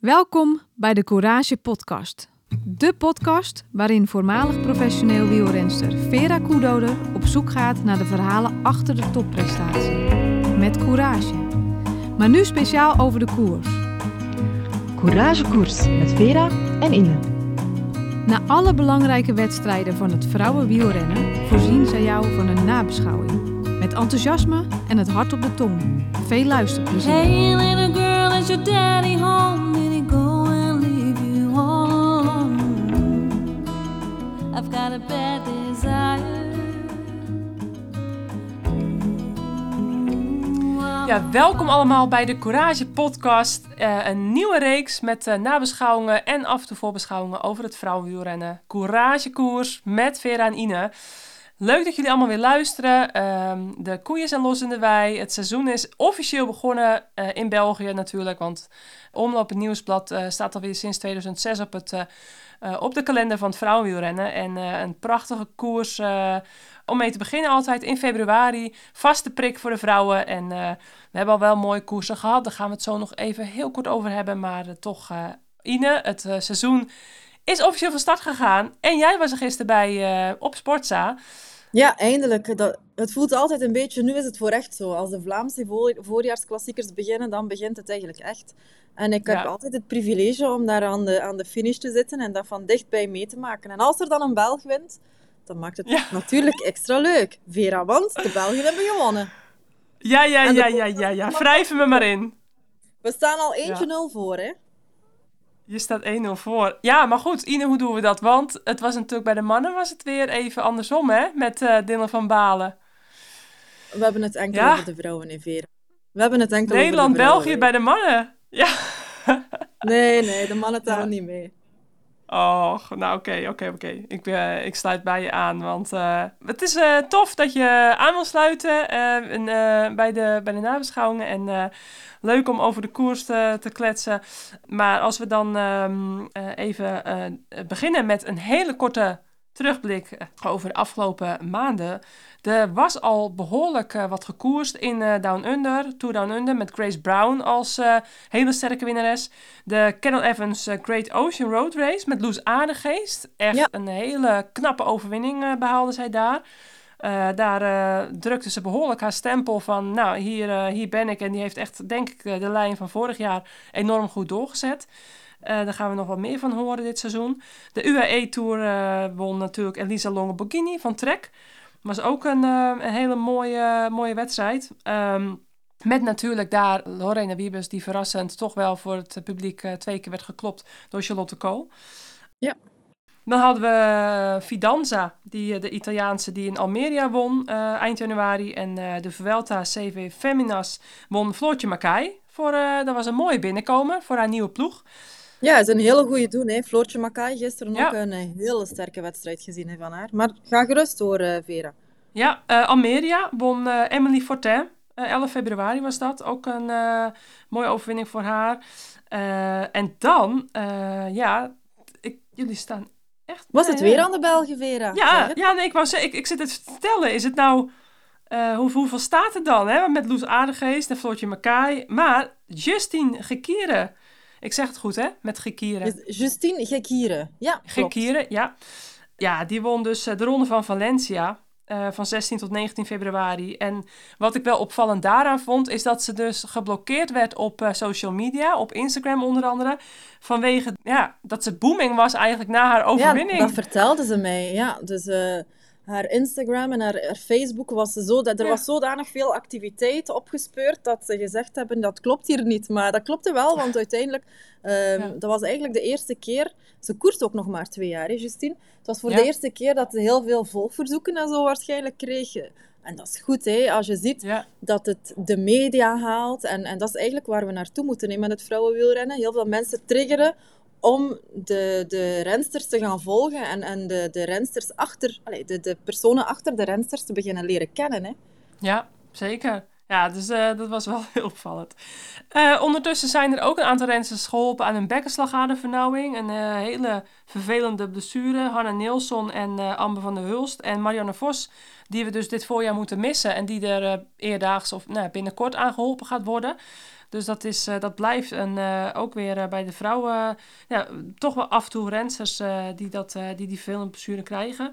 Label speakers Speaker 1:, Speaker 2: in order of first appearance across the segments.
Speaker 1: Welkom bij de Courage Podcast. De podcast waarin voormalig professioneel wielrenster Vera Koedoder op zoek gaat naar de verhalen achter de topprestatie. Met courage. Maar nu speciaal over de koers.
Speaker 2: Courage Koers met Vera en Ine.
Speaker 1: Na alle belangrijke wedstrijden van het vrouwenwielrennen voorzien zij jou van een nabeschouwing. Met enthousiasme en het hart op de tong. Veel luisterplezier.
Speaker 3: Hey, little girl, is your daddy home? I've got a bad desire.
Speaker 4: Ja, welkom allemaal bij de Courage Podcast. Eh, een nieuwe reeks met eh, nabeschouwingen en af en toe voorbeschouwingen over het vrouwenwielrennen. Courage Koers met Vera en Ine. Leuk dat jullie allemaal weer luisteren. Ehm, de koeien zijn los in de wei. Het seizoen is officieel begonnen eh, in België natuurlijk. Want Omloop het Nieuwsblad eh, staat alweer sinds 2006 op, het, eh, op de kalender van het vrouwenwielrennen. En eh, een prachtige koers eh, om mee te beginnen altijd in februari. Vaste prik voor de vrouwen. En we hebben al wel mooie koersen gehad. Daar gaan we het zo nog even heel kort over hebben. Maar toch, Ine, het seizoen is officieel van start gegaan. En jij was er gisteren bij op Sportza.
Speaker 5: Ja, eindelijk. Dat, het voelt altijd een beetje, nu is het voor echt zo. Als de Vlaamse voor, voorjaarsklassiekers beginnen, dan begint het eigenlijk echt. En ik heb
Speaker 4: Ja.
Speaker 5: altijd het privilege om daar aan de, aan de finish te zitten en dat van dichtbij mee te maken. En als er dan een Belg wint, dan maakt het
Speaker 4: Ja.
Speaker 5: natuurlijk extra leuk. Vera, want de Belgen hebben gewonnen.
Speaker 4: Ja, ja, ja, ja, ja, ja. Wrijf me maar in.
Speaker 5: We staan al 1-0 voor, hè?
Speaker 4: Je staat 1-0 voor. Ja, maar goed, Ine, hoe doen we dat? Want het was natuurlijk bij de mannen was het weer even andersom, hè? Met Dylan van Balen.
Speaker 5: We hebben het enkel
Speaker 4: Ja.
Speaker 5: over de vrouwen, hè, Vera. We hebben het enkel over de
Speaker 4: Nederland-België
Speaker 5: vrouwen.
Speaker 4: bij de mannen. Ja.
Speaker 5: Nee, nee, de mannen tellen
Speaker 4: Ja.
Speaker 5: niet mee.
Speaker 4: Oh, nou oké, oké, oké. Ik, eh, ik sluit bij je aan, want eh, het is eh, tof dat je aan wil sluiten en, bij, de, bij de nabeschouwingen. En leuk om over de koers te, te kletsen. Maar als we dan ehm, eh, even beginnen met een hele korte terugblik eh, over de afgelopen maanden. Er was al behoorlijk eh, wat gekoerst in eh, Down Under, Tour Down Under, met Grace Brown als hele sterke winnares. De Carol Evans Great Ocean Road Race met Loes Aardegeest. Echt
Speaker 5: Ja.
Speaker 4: een hele knappe overwinning eh, behaalde zij daar. Daar drukte ze behoorlijk haar stempel van, nou, hier, hier ben ik. En die heeft echt, denk ik, de lijn van vorig jaar enorm goed doorgezet. Eh, daar gaan we nog wat meer van horen dit seizoen. De UAE Tour eh, won natuurlijk Elisa Longo Borghini van Trek. Was ook een, eh, een hele mooie, mooie wedstrijd. Ehm, met natuurlijk daar Lorena Wiebes, die verrassend toch wel voor het publiek twee keer werd geklopt door Charlotte Kool.
Speaker 5: Ja.
Speaker 4: Dan hadden we Fidanza, die, de Italiaanse die in Almeria won eind januari. En de Vuelta CV Feminas won Floortje Makai. Voor, eh, dat was een mooie binnenkomen voor haar nieuwe ploeg.
Speaker 5: Ja, het is een hele goede doen. Hè. Floortje Makai, gisteren
Speaker 4: Ja.
Speaker 5: ook een eh, hele sterke wedstrijd gezien hè, van haar. Maar ga gerust door, eh, Vera.
Speaker 4: Ja, Almeria won Emily Fortin. Eh, 11 februari was dat. Ook een mooie overwinning voor haar. En dan, ja, ik, jullie staan echt...
Speaker 5: Was het weer aan de Belgen, Vera?
Speaker 4: Ja,
Speaker 5: het.
Speaker 4: ja nee, ik, zeggen, ik, ik zit het te vertellen. Is het nou... hoe, hoeveel staat er dan? Hè? Met Loes Aardegeest en Floortje Makai. Maar Justine Gekieren. Ik zeg het goed, hè? Met Gekieren.
Speaker 5: Justine Gekieren. Ja, klopt.
Speaker 4: Gekieren, ja. Ja, die won dus eh, de ronde van Valencia. eh, van 16 tot 19 februari. En wat ik wel opvallend daaraan vond, is dat ze dus geblokkeerd werd op eh, social media, op Instagram onder andere. Vanwege ja, dat ze booming was eigenlijk na haar
Speaker 5: Ja,
Speaker 4: overwinning.
Speaker 5: dat vertelde ze mij. Ja, dus haar Instagram en haar, haar Facebook was zo... Dat, er
Speaker 4: Ja.
Speaker 5: was zodanig veel activiteit opgespeurd dat ze gezegd hebben, dat klopt hier niet. Maar dat klopte wel, want uiteindelijk...
Speaker 4: Ja.
Speaker 5: Dat was eigenlijk de eerste keer... Ze koerst ook nog maar twee jaar, hè, Justine? Het was voor
Speaker 4: Ja.
Speaker 5: de eerste keer dat ze heel veel volgverzoeken en zo waarschijnlijk kreeg. En dat is goed, hè, als je ziet
Speaker 4: Ja,
Speaker 5: dat het de media haalt. En, en dat is eigenlijk waar we naartoe moeten nemen met het vrouwenwielrennen. Heel veel mensen triggeren om de, de rensters te gaan volgen en, en de, de rensters achter, de, de personen achter de rensters te beginnen leren kennen. Hè.
Speaker 4: ja, zeker. Ja, dus eh, dat was wel heel opvallend. Eh, ondertussen zijn er ook een aantal rensters geholpen aan een bekkenslagadervernauwing. Een eh, hele vervelende blessure. Hanna Nilsson en Amber van der Hulst en Marianne Vos. Die we dus dit voorjaar moeten missen. En die er eerdaags of nou, binnenkort aan geholpen gaat worden. Dus dat, is, eh, dat blijft. En eh, ook weer eh, bij de vrouwen, ja, toch wel af en toe rensters eh, die, dat, die die veel blessure krijgen.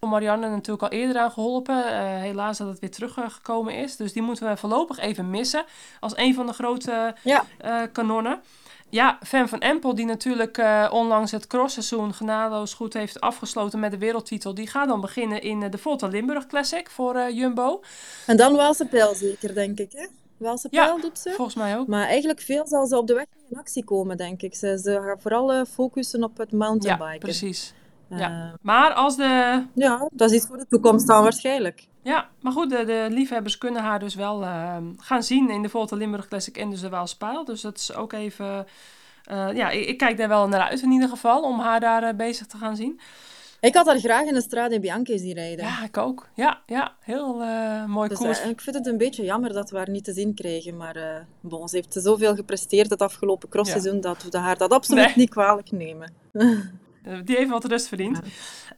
Speaker 4: Om Marianne natuurlijk al eerder aan geholpen. Eh, helaas dat het weer teruggekomen is. Dus die moeten we voorlopig even missen. Als een van de grote
Speaker 5: Ja.
Speaker 4: kanonnen. Ja, Fem van Empel, die natuurlijk onlangs het crossseizoen genadeloos goed heeft afgesloten met de wereldtitel. Die gaat dan beginnen in de Volta Limburg Classic voor Jumbo.
Speaker 5: En dan Waalse pijl zeker, denk ik. Hè? Waalse
Speaker 4: Ja,
Speaker 5: pijl doet ze.
Speaker 4: Volgens mij ook.
Speaker 5: Maar eigenlijk veel zal ze op de weg in actie komen, denk ik. Ze, ze gaan vooral eh, focussen op het
Speaker 4: Ja,
Speaker 5: mountainbiken.
Speaker 4: precies.
Speaker 5: Eh,
Speaker 4: ja. Maar als de...
Speaker 5: ja, dat is iets voor de toekomst dan waarschijnlijk.
Speaker 4: Ja, maar goed, de, de liefhebbers kunnen haar dus wel eh, gaan zien in de Volta Limburg Classic en dus de Waalspaal. Dus dat is ook even... eh, ja, ik, ik kijk daar wel naar uit in ieder geval, om haar daar bezig te gaan zien.
Speaker 5: Ik had haar graag in de Strade Bianchi zien rijden.
Speaker 4: Ja, ik ook. Ja, ja heel eh, mooi
Speaker 5: Dus,
Speaker 4: koers.
Speaker 5: eh, ik vind het een beetje jammer dat we haar niet te zien kregen. Maar eh bon, ze heeft zoveel gepresteerd het afgelopen crossseizoen dat we haar dat absoluut
Speaker 4: Nee.
Speaker 5: niet kwalijk nemen.
Speaker 4: Eh, Die heeft wat rust verdiend.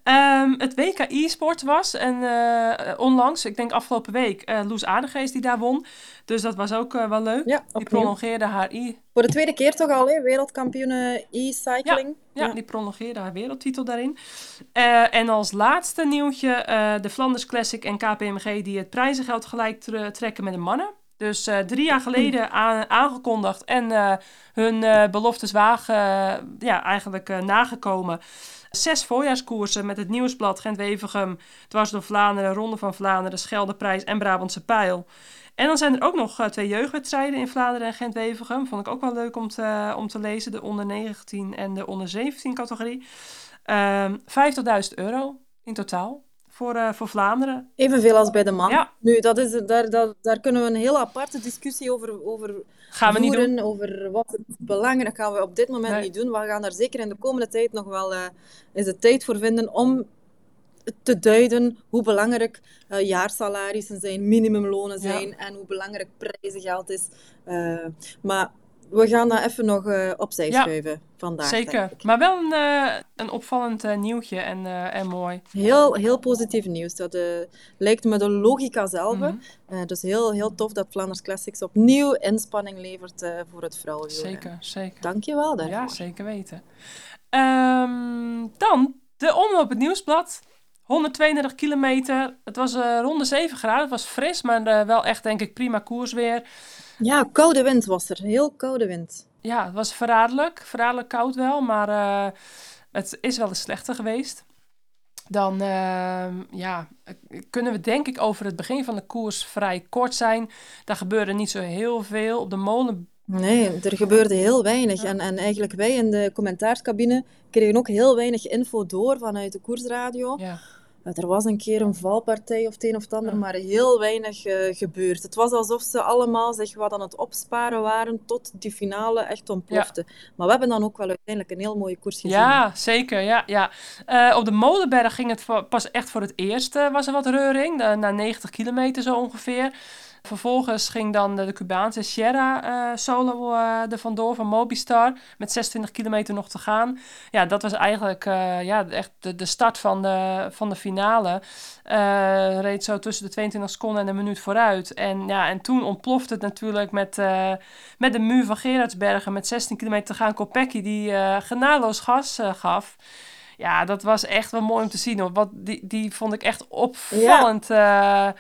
Speaker 4: Ehm, het WK e-sport was en eh, onlangs, ik denk afgelopen week, eh Loes Aardegeest die daar won. Dus dat was ook wel leuk.
Speaker 5: Ja,
Speaker 4: die prolongeerde haar e
Speaker 5: Voor de tweede keer toch al, hè? wereldkampioene e-cycling.
Speaker 4: Ja, die prolongeerde haar wereldtitel daarin. En als laatste nieuwtje de Flanders Classic en KPMG die het prijzengeld gelijk tre- trekken met de mannen. Dus eh, drie jaar geleden aan- aangekondigd en eh, hun eh, beloftes wagen, ja, eigenlijk nagekomen. Zes voorjaarskoersen met het Nieuwsblad, Gent-Wevergem, Dwars door Vlaanderen, Ronde van Vlaanderen, Scheldeprijs en Brabantse Pijl. En dan zijn er ook nog twee jeugdwedstrijden in Vlaanderen en Gent-Wevergem. Vond ik ook wel leuk om te, om te lezen. De onder 19 en de onder 17 categorie. Ehm 50.000 euro in totaal voor, eh, voor Vlaanderen.
Speaker 5: Evenveel als bij de man.
Speaker 4: Ja.
Speaker 5: Nu, dat is, daar, daar, daar kunnen we een hele aparte discussie over, over
Speaker 4: Gaan we niet
Speaker 5: voeren.
Speaker 4: doen.
Speaker 5: Over wat belangrijk gaan we op dit moment
Speaker 4: Nee.
Speaker 5: niet doen. We gaan daar zeker in de komende tijd nog wel eh, is de tijd voor vinden om te duiden hoe belangrijk eh, jaarsalarissen zijn, minimumlonen
Speaker 4: Ja.
Speaker 5: zijn en hoe belangrijk prijzengeld is. Maar we gaan dat even nog eh, opzij
Speaker 4: Ja,
Speaker 5: schuiven vandaag.
Speaker 4: Zeker. Maar wel een, eh, een opvallend eh, nieuwtje en, en mooi.
Speaker 5: Heel, heel positief nieuws. Dat lijkt me de logica zelf.
Speaker 4: Mhm.
Speaker 5: Dus heel, heel tof dat Flanders Classics opnieuw inspanning levert voor het vrouwenwielrennen.
Speaker 4: Zeker, zeker.
Speaker 5: Dank je wel daarvoor.
Speaker 4: Ja, zeker weten. Ehm, dan de omloop het nieuwsblad. 132 kilometer. Het was eh ronde 7 graden. Het was fris, maar wel echt denk ik prima koers weer.
Speaker 5: Ja, koude wind was er. Heel koude wind.
Speaker 4: Ja, het was verraderlijk. Verraderlijk koud wel, maar eh, het is wel eens slechter geweest. Dan ehm, ja, kunnen we denk ik over het begin van de koers vrij kort zijn. Daar gebeurde niet zo heel veel. Op de molen
Speaker 5: Nee, er gebeurde heel weinig. En, en eigenlijk wij in de commentaarscabine kregen ook heel weinig info door vanuit de koersradio.
Speaker 4: ja,
Speaker 5: Eh, Er was een keer een valpartij of het een of het ander, maar heel weinig eh, gebeurd. Het was alsof ze allemaal zich wat aan het opsparen waren tot die finale echt ontplofte. Maar we hebben dan ook wel uiteindelijk een heel mooie koers gezien.
Speaker 4: Ja, zeker. Ja, ja. Eh, op de Molenberg ging het pas echt voor het eerst, eh, was er wat reuring. na 90 kilometer zo ongeveer. Vervolgens ging dan de, de Cubaanse Sierra eh, solo eh er vandoor van Mobistar. Met 26 kilometer nog te gaan. Ja, dat was eigenlijk eh, ja, echt de, de start van de, van de finale. Reed zo tussen de 22 seconden en een minuut vooruit. En, ja, en toen ontplofte het natuurlijk met, met de muur van Gerardsbergen. Met 16 kilometer te gaan. Kopecky die genadeloos gas gaf. Ja, dat was echt wel mooi om te zien. Hoor. Wat, die, die vond ik echt opvallend. Ja,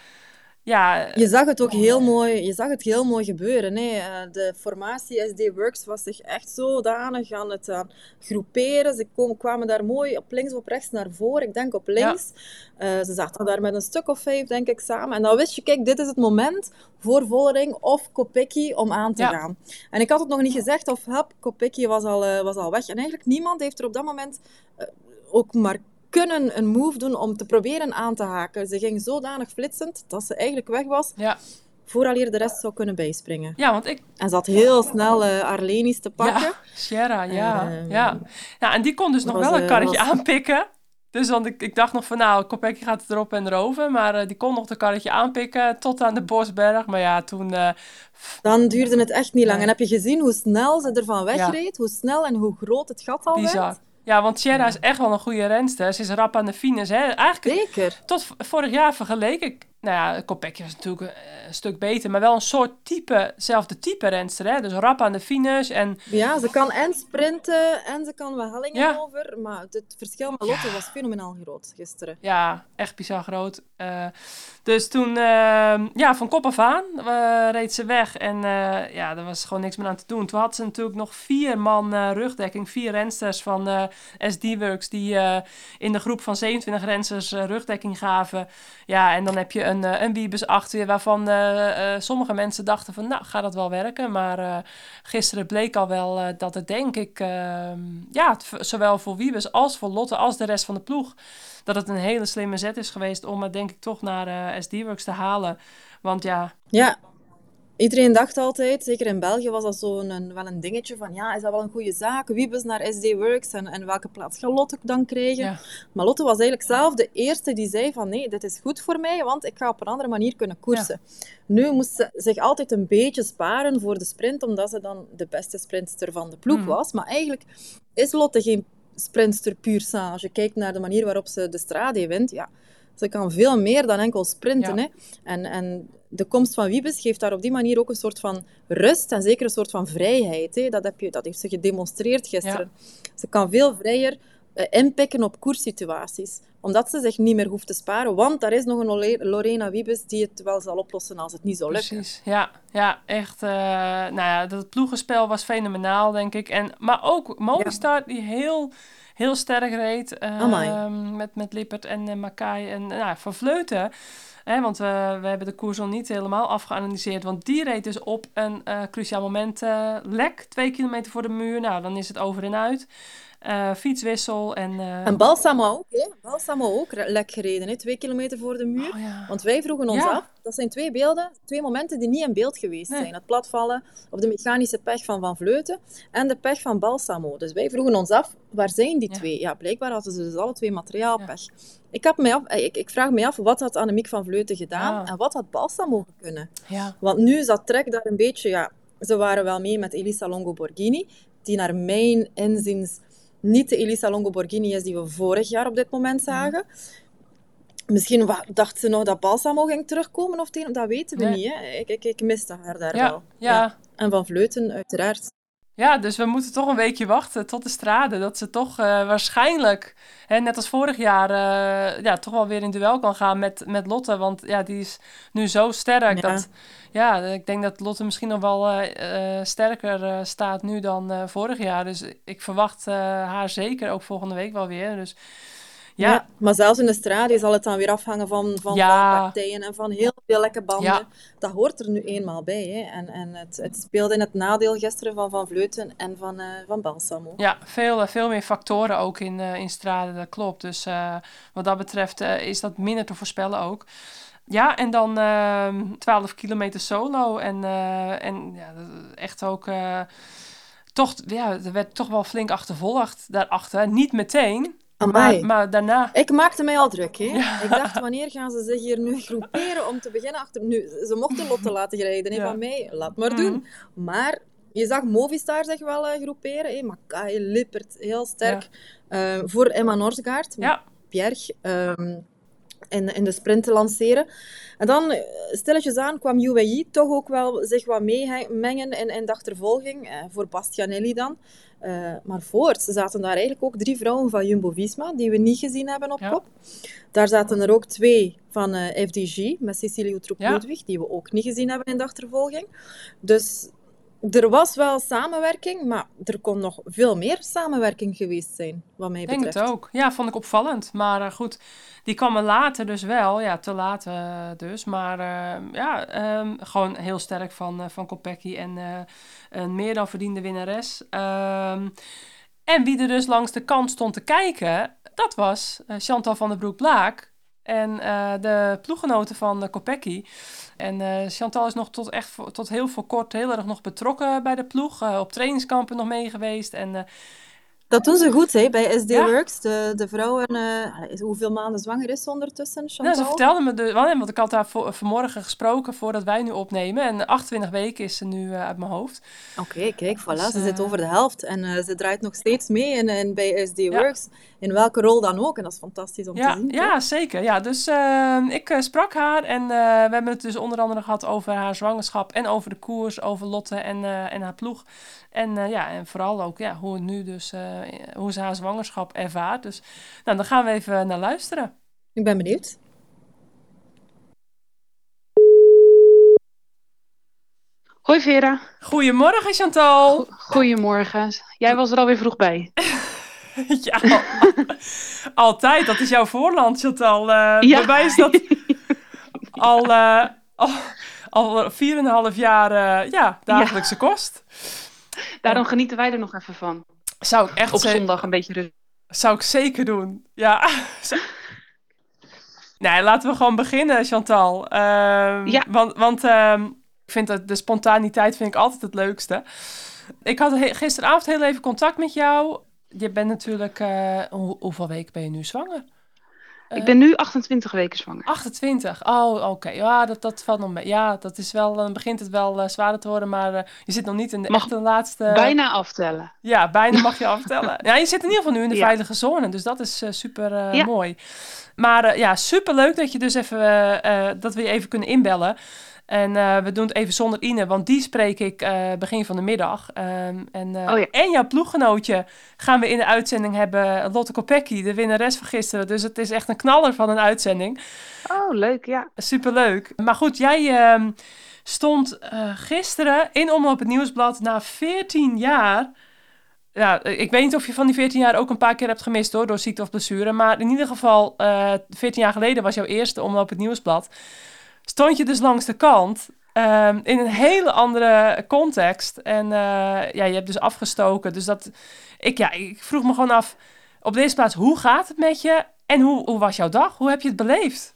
Speaker 4: ja
Speaker 5: Je zag het ook heel mooi, je zag het heel mooi gebeuren. Nee, eh, de formatie SD Works was zich echt zodanig aan het aan groeperen. Ze komen, kwamen daar mooi op links of op rechts naar voren. Ik denk op links. Eh, ze zaten daar met een stuk of vijf, denk ik, samen. En dan wist je, kijk, dit is het moment voor Vollering of Kopecky om aan te
Speaker 4: Ja.
Speaker 5: gaan. En ik had het nog niet gezegd of hup, Kopecky was al, eh, was al weg. En eigenlijk niemand heeft er op dat moment eh, ook maar kunnen een move doen om te proberen aan te haken. Ze ging zodanig flitsend dat ze eigenlijk weg was
Speaker 4: ja,
Speaker 5: vooraleer de rest zou kunnen bijspringen.
Speaker 4: ja, want ik...
Speaker 5: En ze had heel snel eh Arlenis te pakken.
Speaker 4: Ja, Sierra, ja,
Speaker 5: Ehm,
Speaker 4: ja. Ja, en die kon dus nog
Speaker 5: was,
Speaker 4: wel een
Speaker 5: eh,
Speaker 4: karretje
Speaker 5: was-
Speaker 4: aanpikken. Dus want ik, ik dacht nog van, nou, Kopecky gaat het erop en erover. Maar eh, die kon nog de karretje aanpikken tot aan de Bosberg. Maar ja, toen...
Speaker 5: Dan duurde het echt niet lang.
Speaker 4: Nee.
Speaker 5: En heb je gezien hoe snel ze ervan wegreed? Hoe snel en hoe groot het gat al
Speaker 4: bizar.
Speaker 5: werd?
Speaker 4: Ja, want Sierra is echt wel een goede renster. Ze is rap aan de finish. Hè. Eigenlijk
Speaker 5: Zeker.
Speaker 4: tot vorig jaar vergeleek ik nou ja, Kopecky was natuurlijk een, een stuk beter, maar wel een soort type, zelfde type renster. Hè? Dus rap aan de finish en
Speaker 5: Ja, ze kan en sprinten en ze kan wel hellingen
Speaker 4: Ja.
Speaker 5: over. Maar het verschil met Lotte was fenomenaal groot gisteren.
Speaker 4: Ja, echt bizar groot. Eh, dus toen, eh, ja, van kop af aan eh, reed ze weg. En eh, ja, er was gewoon niks meer aan te doen. Toen had ze natuurlijk nog vier man eh, rugdekking. Vier rensters van eh, SD-Works die eh, in de groep van 27 rensters eh, rugdekking gaven. Ja, en dan heb je een, eh, een Wiebes achter je waarvan eh, eh, sommige mensen dachten van, nou, gaat dat wel werken? Maar eh, gisteren bleek al wel eh, dat het denk ik, eh, ja, zowel voor Wiebes als voor Lotte als de rest van de ploeg dat het een hele slimme zet is geweest om het denk ik toch naar eh SD-Works te halen. Want ja,
Speaker 5: Ja, iedereen dacht altijd, zeker in België was dat zo een, wel een dingetje van ja, is dat wel een goede zaak? Wiebes naar SD Works en, en welke plaats gaat Lotte dan krijgen?
Speaker 4: ja,
Speaker 5: Maar Lotte was eigenlijk zelf de eerste die zei van nee, dit is goed voor mij, want ik ga op een andere manier kunnen koersen. Nu moest ze zich altijd een beetje sparen voor de sprint, omdat ze dan de beste sprintster van de ploeg
Speaker 4: Mhm.
Speaker 5: was. Maar eigenlijk is Lotte geen sprintster puur je kijkt naar de manier waarop ze de Strade wint, ja, ze kan veel meer dan enkel sprinten.
Speaker 4: Ja.
Speaker 5: Hè. En, en de komst van Wiebes geeft daar op die manier ook een soort van rust en zeker een soort van vrijheid. Hè. Dat, heb je, dat heeft ze gedemonstreerd gisteren. Ze kan veel vrijer eh, inpikken op koerssituaties. Omdat ze zich niet meer hoeft te sparen. Want daar is nog een Lorena Wiebes die het wel zal oplossen als het niet zou lukken.
Speaker 4: precies. Ja, ja echt. eh, nou ja, dat ploegenspel was fenomenaal, denk ik. En, maar ook Movistar, die heel, heel sterk reed. eh,
Speaker 5: Amai.
Speaker 4: met, met Lippert en uh, Makai en nou, ja, Van Vleuten. Hè, want we, we hebben de koers nog niet helemaal afgeanalyseerd. Want die reed dus op een eh, cruciaal moment eh, lek. Twee kilometer voor de muur. Nou, dan is het over en uit. Eh, fietswissel en... eh,
Speaker 5: En Balsamo ook. Hè. Balsamo ook lek gereden. Hè. Twee kilometer voor de muur.
Speaker 4: oh ja.
Speaker 5: Want wij vroegen ons
Speaker 4: Ja.
Speaker 5: af, dat zijn twee beelden, twee momenten die niet in beeld geweest
Speaker 4: Nee.
Speaker 5: zijn. Het platvallen of de mechanische pech van Van Vleuten en de pech van Balsamo. Dus wij vroegen ons af, waar zijn die
Speaker 4: Ja.
Speaker 5: twee? Ja, blijkbaar hadden ze dus alle twee materiaalpech. Ik, heb mij af, eh, ik, ik vraag me af, wat had Annemiek van Vleuten gedaan en wat had Balsamo kunnen? Want nu zat Trek daar een beetje, ja, ze waren wel mee met Elisa Longo Borghini, die naar mijn inziens niet de Elisa Longo Borghini is die we vorig jaar op dit moment zagen. Misschien dacht ze nog dat Balsamo ging terugkomen of tegen, dat weten we
Speaker 4: Nee.
Speaker 5: niet. Hè. Ik, ik, ik miste haar daar
Speaker 4: Ja,
Speaker 5: wel.
Speaker 4: ja.
Speaker 5: En Van Vleuten, uiteraard.
Speaker 4: Ja, dus we moeten toch een weekje wachten tot de strade. Dat ze toch eh, waarschijnlijk, hè, net als vorig jaar, eh, ja, toch wel weer in duel kan gaan met, met Lotte. Want ja, die is nu zo sterk
Speaker 5: Ja.
Speaker 4: dat... Ja, ik denk dat Lotte misschien nog wel eh, sterker staat nu dan vorig jaar. Dus ik verwacht haar zeker ook volgende week wel weer. Dus ja,
Speaker 5: Maar zelfs in de strade zal het dan weer afhangen van, van
Speaker 4: Ja.
Speaker 5: partijen en van heel veel lekke banden.
Speaker 4: Ja.
Speaker 5: Dat hoort er nu eenmaal bij. Hè. En, en het, het speelde in het nadeel gisteren van Van Vleuten en van, eh, van Balsamo.
Speaker 4: Ja, veel, eh, veel meer factoren ook in, eh in Strade, dat klopt. Dus wat dat betreft is dat minder te voorspellen ook. Ja, en dan ehm 12 kilometer solo. En, en ja, echt ook... toch, ja, er werd toch wel flink achtervolgd daarachter. Niet meteen. Maar, maar daarna...
Speaker 5: Ik maakte mij al druk. Hè? Ik dacht, wanneer gaan ze zich hier nu groeperen om te beginnen achter... Nu, ze mochten Lotte laten rijden hè,
Speaker 4: Ja.
Speaker 5: van mij. Laat maar
Speaker 4: Mhm.
Speaker 5: doen. Maar je zag Movistar zich wel eh, groeperen. Hè? Makai, Lippert, heel sterk. Eh, voor Emma Norsgaard.
Speaker 4: Ja,
Speaker 5: Bjerg ehm, in, in de sprint te lanceren. En dan, eh, stilletjes aan, kwam UAE toch ook wel zich wat meemengen in, in de achtervolging, eh, voor Bastianelli dan. Eh, maar voor, ze zaten daar eigenlijk ook drie vrouwen van Jumbo-Visma, die we niet gezien hebben op
Speaker 4: Ja.
Speaker 5: kop. Daar zaten er ook twee van eh, FDG, met Cecilie Utroep-Ludwig, die we ook niet gezien hebben in de achtervolging. Dus er was wel samenwerking, maar er kon nog veel meer samenwerking geweest zijn, wat mij
Speaker 4: ik denk
Speaker 5: betreft.
Speaker 4: het ook. Ja, vond ik opvallend. Maar eh, goed, die kwam er later dus wel. Ja, te laat eh, dus. Maar eh, ja, ehm, gewoon heel sterk van, van Kopecky. En een meer dan verdiende winnares. Ehm, en wie er dus langs de kant stond te kijken, dat was Chantal van der Broek-Blaak. En eh, de ploeggenoten van uh, Kopecky. En eh, Chantal is nog tot, echt, tot heel voor kort heel erg nog betrokken bij de ploeg. eh, op trainingskampen nog mee geweest. En eh,
Speaker 5: Dat doen ze goed hè, bij SD
Speaker 4: Ja.
Speaker 5: Works. De, de vrouwen, eh, hoeveel maanden zwanger is ze ondertussen?
Speaker 4: Nou, ze vertelde me, de, want ik had haar vanmorgen gesproken voordat wij nu opnemen. En 28 weken is ze nu eh, uit mijn hoofd.
Speaker 5: Oké, kijk, voilà,
Speaker 4: Dus,
Speaker 5: ze zit
Speaker 4: eh,
Speaker 5: over de helft. En ze draait nog steeds mee in, in, bij SD
Speaker 4: Ja.
Speaker 5: Works. In welke rol dan ook. En dat is fantastisch om
Speaker 4: Ja,
Speaker 5: te zien. toch?
Speaker 4: ja zeker. Ja, dus ik sprak haar en we hebben het dus onder andere gehad over haar zwangerschap en over de koers, over Lotte en, en haar ploeg. En eh, ja, en vooral ook ja, hoe het nu dus, eh, hoe ze haar zwangerschap ervaart. Dus nou, dan gaan we even naar luisteren.
Speaker 5: Ik ben benieuwd.
Speaker 6: Hoi Vera,
Speaker 4: Goedemorgen Chantal.
Speaker 6: goedemorgen. Jij was er alweer vroeg bij.
Speaker 4: ja, al- altijd. Dat is jouw voorland Chantal. Eh
Speaker 6: Ja.
Speaker 4: Bij mij is dat al, eh al, al 4,5 jaar eh, ja, dagelijkse kost.
Speaker 6: Daarom genieten wij er nog even van.
Speaker 4: Zou ik echt
Speaker 6: Op zondag een beetje rust.
Speaker 4: Zou ik zeker doen. Ja. Nee, laten we gewoon beginnen, Chantal. Ehm,
Speaker 6: Ja.
Speaker 4: Want, want ehm, ik vind dat de spontaniteit vind ik altijd het leukste. Ik had he- gisteravond heel even contact met jou. Je bent natuurlijk... eh, hoe- hoeveel weken ben je nu zwanger?
Speaker 6: Ik ben nu 28 weken zwanger.
Speaker 4: 28. Oh, oké. Ja, dat, dat valt nog mee. Ja, dat is wel... Dan begint het wel eh, zwaarder te worden, maar eh, je zit nog niet in de
Speaker 6: Mag
Speaker 4: echte laatste...
Speaker 6: Bijna aftellen.
Speaker 4: Ja, bijna mag je aftellen. Ja, je zit in ieder geval nu in de
Speaker 6: Ja.
Speaker 4: veilige zone, dus dat is eh, super eh,
Speaker 6: Ja.
Speaker 4: mooi. Maar eh, ja, super leuk dat je dus even eh, eh, dat we je even kunnen inbellen. En eh, we doen het even zonder Ine, want die spreek ik eh, begin van de middag. Ehm, en, eh,
Speaker 6: Oh ja.
Speaker 4: en jouw ploeggenootje gaan we in de uitzending hebben, Lotte Kopecky, de winnares van gisteren. Dus het is echt een knaller van een uitzending.
Speaker 6: Oh, leuk, ja.
Speaker 4: Superleuk. Maar goed, jij ehm, stond gisteren in Omloop het Nieuwsblad na 14 jaar. Ja, ik weet niet of je van die 14 jaar ook een paar keer hebt gemist hoor, door ziekte of blessure. Maar in ieder geval, eh 14 jaar geleden was jouw eerste Omloop het Nieuwsblad. Stond je dus langs de kant. ehm, in een hele andere context. En eh, ja, je hebt dus afgestoken. Dus dat. Ik, ja, ik vroeg me gewoon af. Op deze plaats, hoe gaat het met je? En hoe, hoe was jouw dag? Hoe heb je het beleefd?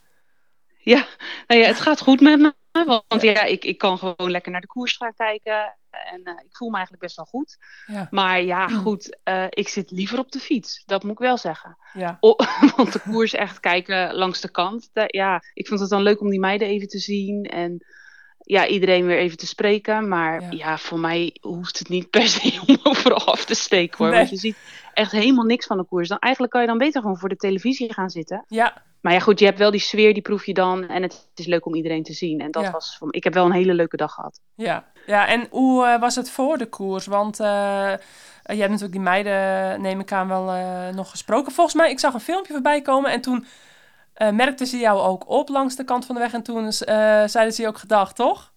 Speaker 6: Ja, nou ja, het gaat goed met me. Want ja, ik, ik kan gewoon lekker naar de koers gaan kijken. En eh, ik voel me eigenlijk best wel goed.
Speaker 4: Ja.
Speaker 6: Maar ja, goed, eh, ik zit liever op de fiets. Dat moet ik wel zeggen.
Speaker 4: Ja.
Speaker 6: Want de koers echt kijken langs de kant. ja, ik vond het dan leuk om die meiden even te zien. En ja, iedereen weer even te spreken. Maar
Speaker 4: Ja.
Speaker 6: ja, voor mij hoeft het niet per se om overal af te steken hoor.
Speaker 4: Nee.
Speaker 6: Want je ziet echt helemaal niks van de koers. Dan, eigenlijk kan je dan beter gewoon voor de televisie gaan zitten.
Speaker 4: Ja,
Speaker 6: Maar ja, goed, je hebt wel die sfeer, die proef je dan. En het is leuk om iedereen te zien. En dat
Speaker 4: Ja.
Speaker 6: was voor, ik heb wel een hele leuke dag gehad.
Speaker 4: ja. ja, en hoe eh, was het voor de koers? Want eh, je hebt natuurlijk die meiden, neem ik aan, wel nog gesproken. Volgens mij, ik zag een filmpje voorbij komen en toen eh merkten ze jou ook op langs de kant van de weg. En toen eh, zeiden ze je ook gedag, toch?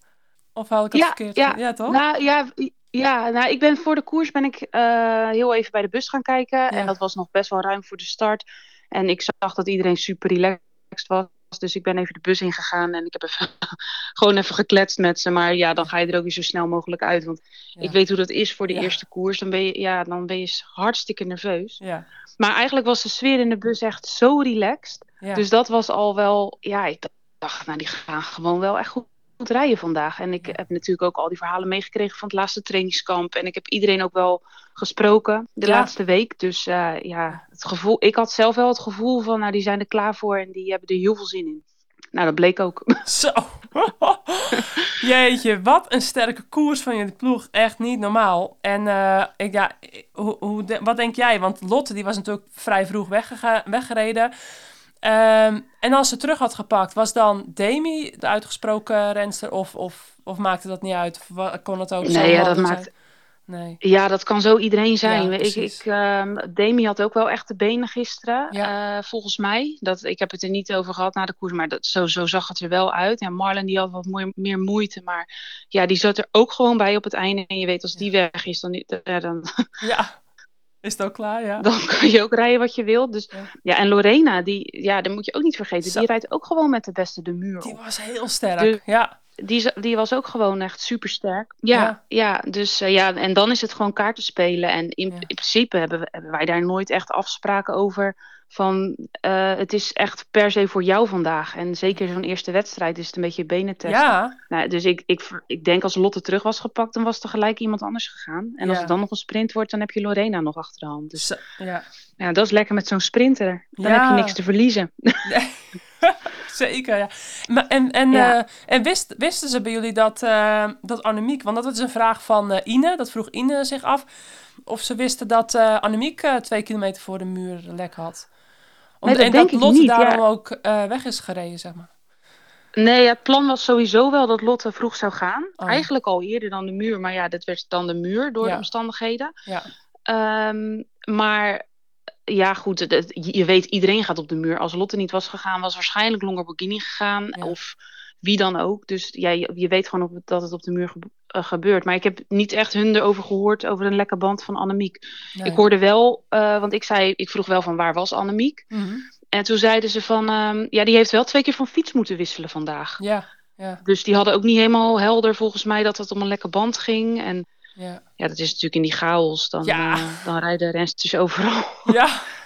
Speaker 4: Of had ik het
Speaker 6: Ja,
Speaker 4: verkeerd?
Speaker 6: ja.
Speaker 4: ja toch?
Speaker 6: Nou ja, ja nou, ik ben voor de koers ben ik eh, heel even bij de bus gaan kijken. En dat was nog best wel ruim voor de start. En ik zag dat iedereen super relaxed was. Dus ik ben even de bus ingegaan en ik heb even, gewoon even gekletst met ze. Maar ja, dan ga je er ook weer zo snel mogelijk uit. Want
Speaker 4: Ja.
Speaker 6: ik weet hoe dat is voor de
Speaker 4: Ja.
Speaker 6: eerste koers. Dan ben, je, ja, dan ben je hartstikke nerveus.
Speaker 4: Ja,
Speaker 6: Maar eigenlijk was de sfeer in de bus echt zo relaxed. Dus dat was al wel, ja, ik dacht, nou die gaan gewoon wel echt goed, goed rijden vandaag. En ik heb natuurlijk ook al die verhalen meegekregen van het laatste trainingskamp. En ik heb iedereen ook wel gesproken de
Speaker 4: Ja.
Speaker 6: laatste week. Dus eh, ja, het gevoel, ik had zelf wel het gevoel van, nou die zijn er klaar voor en die hebben er heel veel zin in. Nou, dat bleek ook.
Speaker 4: Zo. Jeetje, wat een sterke koers van jullie ploeg. Echt niet normaal. En eh, ik, ja, hoe, hoe, de- wat denk jij? Want Lotte die was natuurlijk vrij vroeg weggereden. Ehm, en als ze terug had gepakt, was dan Demi de uitgesproken renster? Of, of, of maakte dat niet uit? Of kon het ook zo
Speaker 6: Nee, ja, dat
Speaker 4: mogelijk
Speaker 6: maakt,
Speaker 4: zijn? Nee.
Speaker 6: Ja, dat kan zo iedereen zijn.
Speaker 4: Ja,
Speaker 6: ik, ik, ehm, Demi had ook wel echt de benen gisteren,
Speaker 4: Ja.
Speaker 6: eh, volgens mij. Dat, ik heb het er niet over gehad na de koers, maar dat, zo, zo zag het er wel uit. Ja, Marlon die had wat moe- meer moeite, maar ja, die zat er ook gewoon bij op het einde. En je weet, als die weg is, dan, dan,
Speaker 4: Ja, is het ook klaar? Ja.
Speaker 6: dan kan je ook rijden wat je wilt. Dus,
Speaker 4: Ja.
Speaker 6: ja. en Lorena, die, ja, dat moet je ook niet vergeten,
Speaker 4: Zo.
Speaker 6: die rijdt ook gewoon met de beste de muur
Speaker 4: Die
Speaker 6: op.
Speaker 4: was heel sterk.
Speaker 6: Dus-
Speaker 4: ja.
Speaker 6: die, die was ook gewoon echt super sterk. Ja,
Speaker 4: Ja.
Speaker 6: ja. dus eh, ja, en dan is het gewoon kaarten spelen. En in, in principe hebben, we, hebben wij daar nooit echt afspraken over. Van eh, het is echt per se voor jou vandaag. En zeker zo'n eerste wedstrijd is het een beetje benen testen.
Speaker 4: Ja,
Speaker 6: Nou, dus ik, ik, ik denk als Lotte terug was gepakt, dan was er gelijk iemand anders gegaan. En als het dan nog een sprint wordt, dan heb je Lorena nog achter de hand. Dus
Speaker 4: zo- ja.
Speaker 6: ja, dat is lekker met zo'n sprinter. Dan
Speaker 4: Ja.
Speaker 6: heb je niks te verliezen.
Speaker 4: Zeker, ja. Maar, en en, eh, en wist, wisten ze bij jullie dat, eh, dat Annemiek... Want dat is een vraag van Ine, dat vroeg Ine zich af. Of ze wisten dat Annemiek twee kilometer voor de muur lek had. Om,
Speaker 6: Nee, dat
Speaker 4: en
Speaker 6: denk
Speaker 4: dat
Speaker 6: ik
Speaker 4: Lotte
Speaker 6: niet, ja.
Speaker 4: daarom ook eh, weg is gereden, zeg maar.
Speaker 6: Nee, het plan was sowieso wel dat Lotte vroeg zou gaan.
Speaker 4: Oh.
Speaker 6: Eigenlijk al eerder dan de muur, maar ja, dat werd dan de muur door
Speaker 4: Ja.
Speaker 6: de omstandigheden.
Speaker 4: Ja,
Speaker 6: Ehm, maar ja, goed, het- het- je weet, iedereen gaat op de muur. Als Lotte niet was gegaan, was waarschijnlijk Longarborghini gegaan.
Speaker 4: Ja.
Speaker 6: Of wie dan ook. Dus ja, je, weet gewoon op, dat het op de muur eh, gebeurt. Maar ik heb niet echt hun erover gehoord, over een lekke band van Annemiek.
Speaker 4: nee.
Speaker 6: Ik hoorde wel, eh, want ik zei, ik vroeg wel van waar was Annemiek?
Speaker 4: Mhm.
Speaker 6: En toen zeiden ze van, ehm, ja, die heeft wel twee keer van fiets moeten wisselen vandaag.
Speaker 4: Ja, ja,
Speaker 6: Dus die hadden ook niet helemaal helder volgens mij dat het om een lekke band ging. En
Speaker 4: ja.
Speaker 6: ja, dat is natuurlijk in die chaos. Dan,
Speaker 4: Ja.
Speaker 6: eh, dan rijden rensters overal.
Speaker 4: Ja,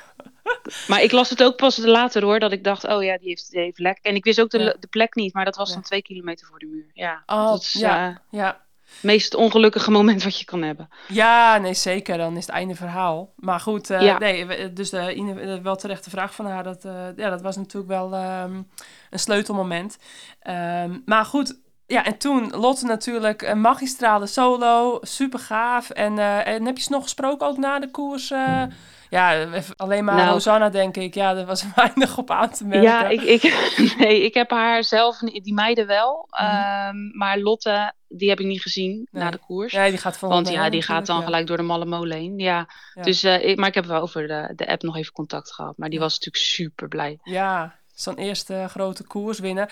Speaker 6: Maar ik las het ook pas later hoor, dat ik dacht, oh ja, die heeft, die heeft lek. En ik wist ook de,
Speaker 4: Ja.
Speaker 6: de plek niet, maar dat was
Speaker 4: Ja.
Speaker 6: dan twee kilometer voor de muur. Ja,
Speaker 4: Oh,
Speaker 6: dat is
Speaker 4: ja.
Speaker 6: eh,
Speaker 4: ja.
Speaker 6: het meest ongelukkige moment wat je kan hebben.
Speaker 4: Ja, nee, zeker. Dan is het einde verhaal. Maar goed, eh,
Speaker 6: Ja.
Speaker 4: nee, we- dus de, eh, wel terechte vraag van haar. Dat, eh, ja, dat was natuurlijk wel ehm, een sleutelmoment. Ehm, maar goed, ja, en toen Lotte natuurlijk een magistrale solo, super gaaf. En, eh, en heb je ze nog gesproken ook na de koers? eh? Ja, alleen maar
Speaker 6: Nou.
Speaker 4: Rosanna denk ik. Ja, er was weinig op aan te merken.
Speaker 6: Ja, ik, ik, nee, ik heb haar zelf, die meiden wel.
Speaker 4: Mhm.
Speaker 6: ehm, maar Lotte, die heb ik niet gezien
Speaker 4: Nee.
Speaker 6: na de koers.
Speaker 4: Ja, die gaat
Speaker 6: Want ja, die gaat dan gelijk door de malle molen heen. Ja.
Speaker 4: Ja.
Speaker 6: Dus, eh, ik, maar ik heb wel over de, de app nog even contact gehad. Maar die
Speaker 4: Ja.
Speaker 6: was natuurlijk super blij.
Speaker 4: Ja, zo'n eerste grote koers winnen.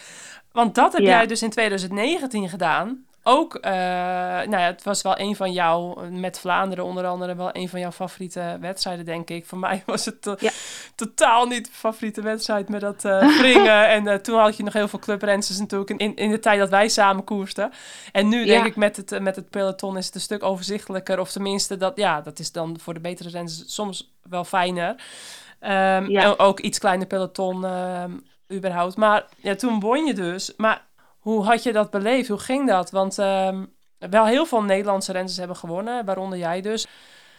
Speaker 4: Want dat heb jij dus in 2019 gedaan. Ook, eh, nou ja, het was wel een van jouw, met Vlaanderen onder andere, wel een van jouw favoriete wedstrijden, denk ik. Voor mij was het to-
Speaker 6: Ja.
Speaker 4: totaal niet de favoriete wedstrijd met dat eh springen. en eh, toen had je nog heel veel clubrensters natuurlijk in, in de tijd dat wij samen koersten. En nu denk ik met het, met het peloton is het een stuk overzichtelijker. Of tenminste, dat, ja, dat is dan voor de betere renners soms wel fijner. Ehm,
Speaker 6: Ja.
Speaker 4: en ook iets kleiner peloton ehm, überhaupt. Maar ja, toen won je dus. Maar hoe had je dat beleefd? Hoe ging dat? Want ehm, wel heel veel Nederlandse renners hebben gewonnen, waaronder jij dus.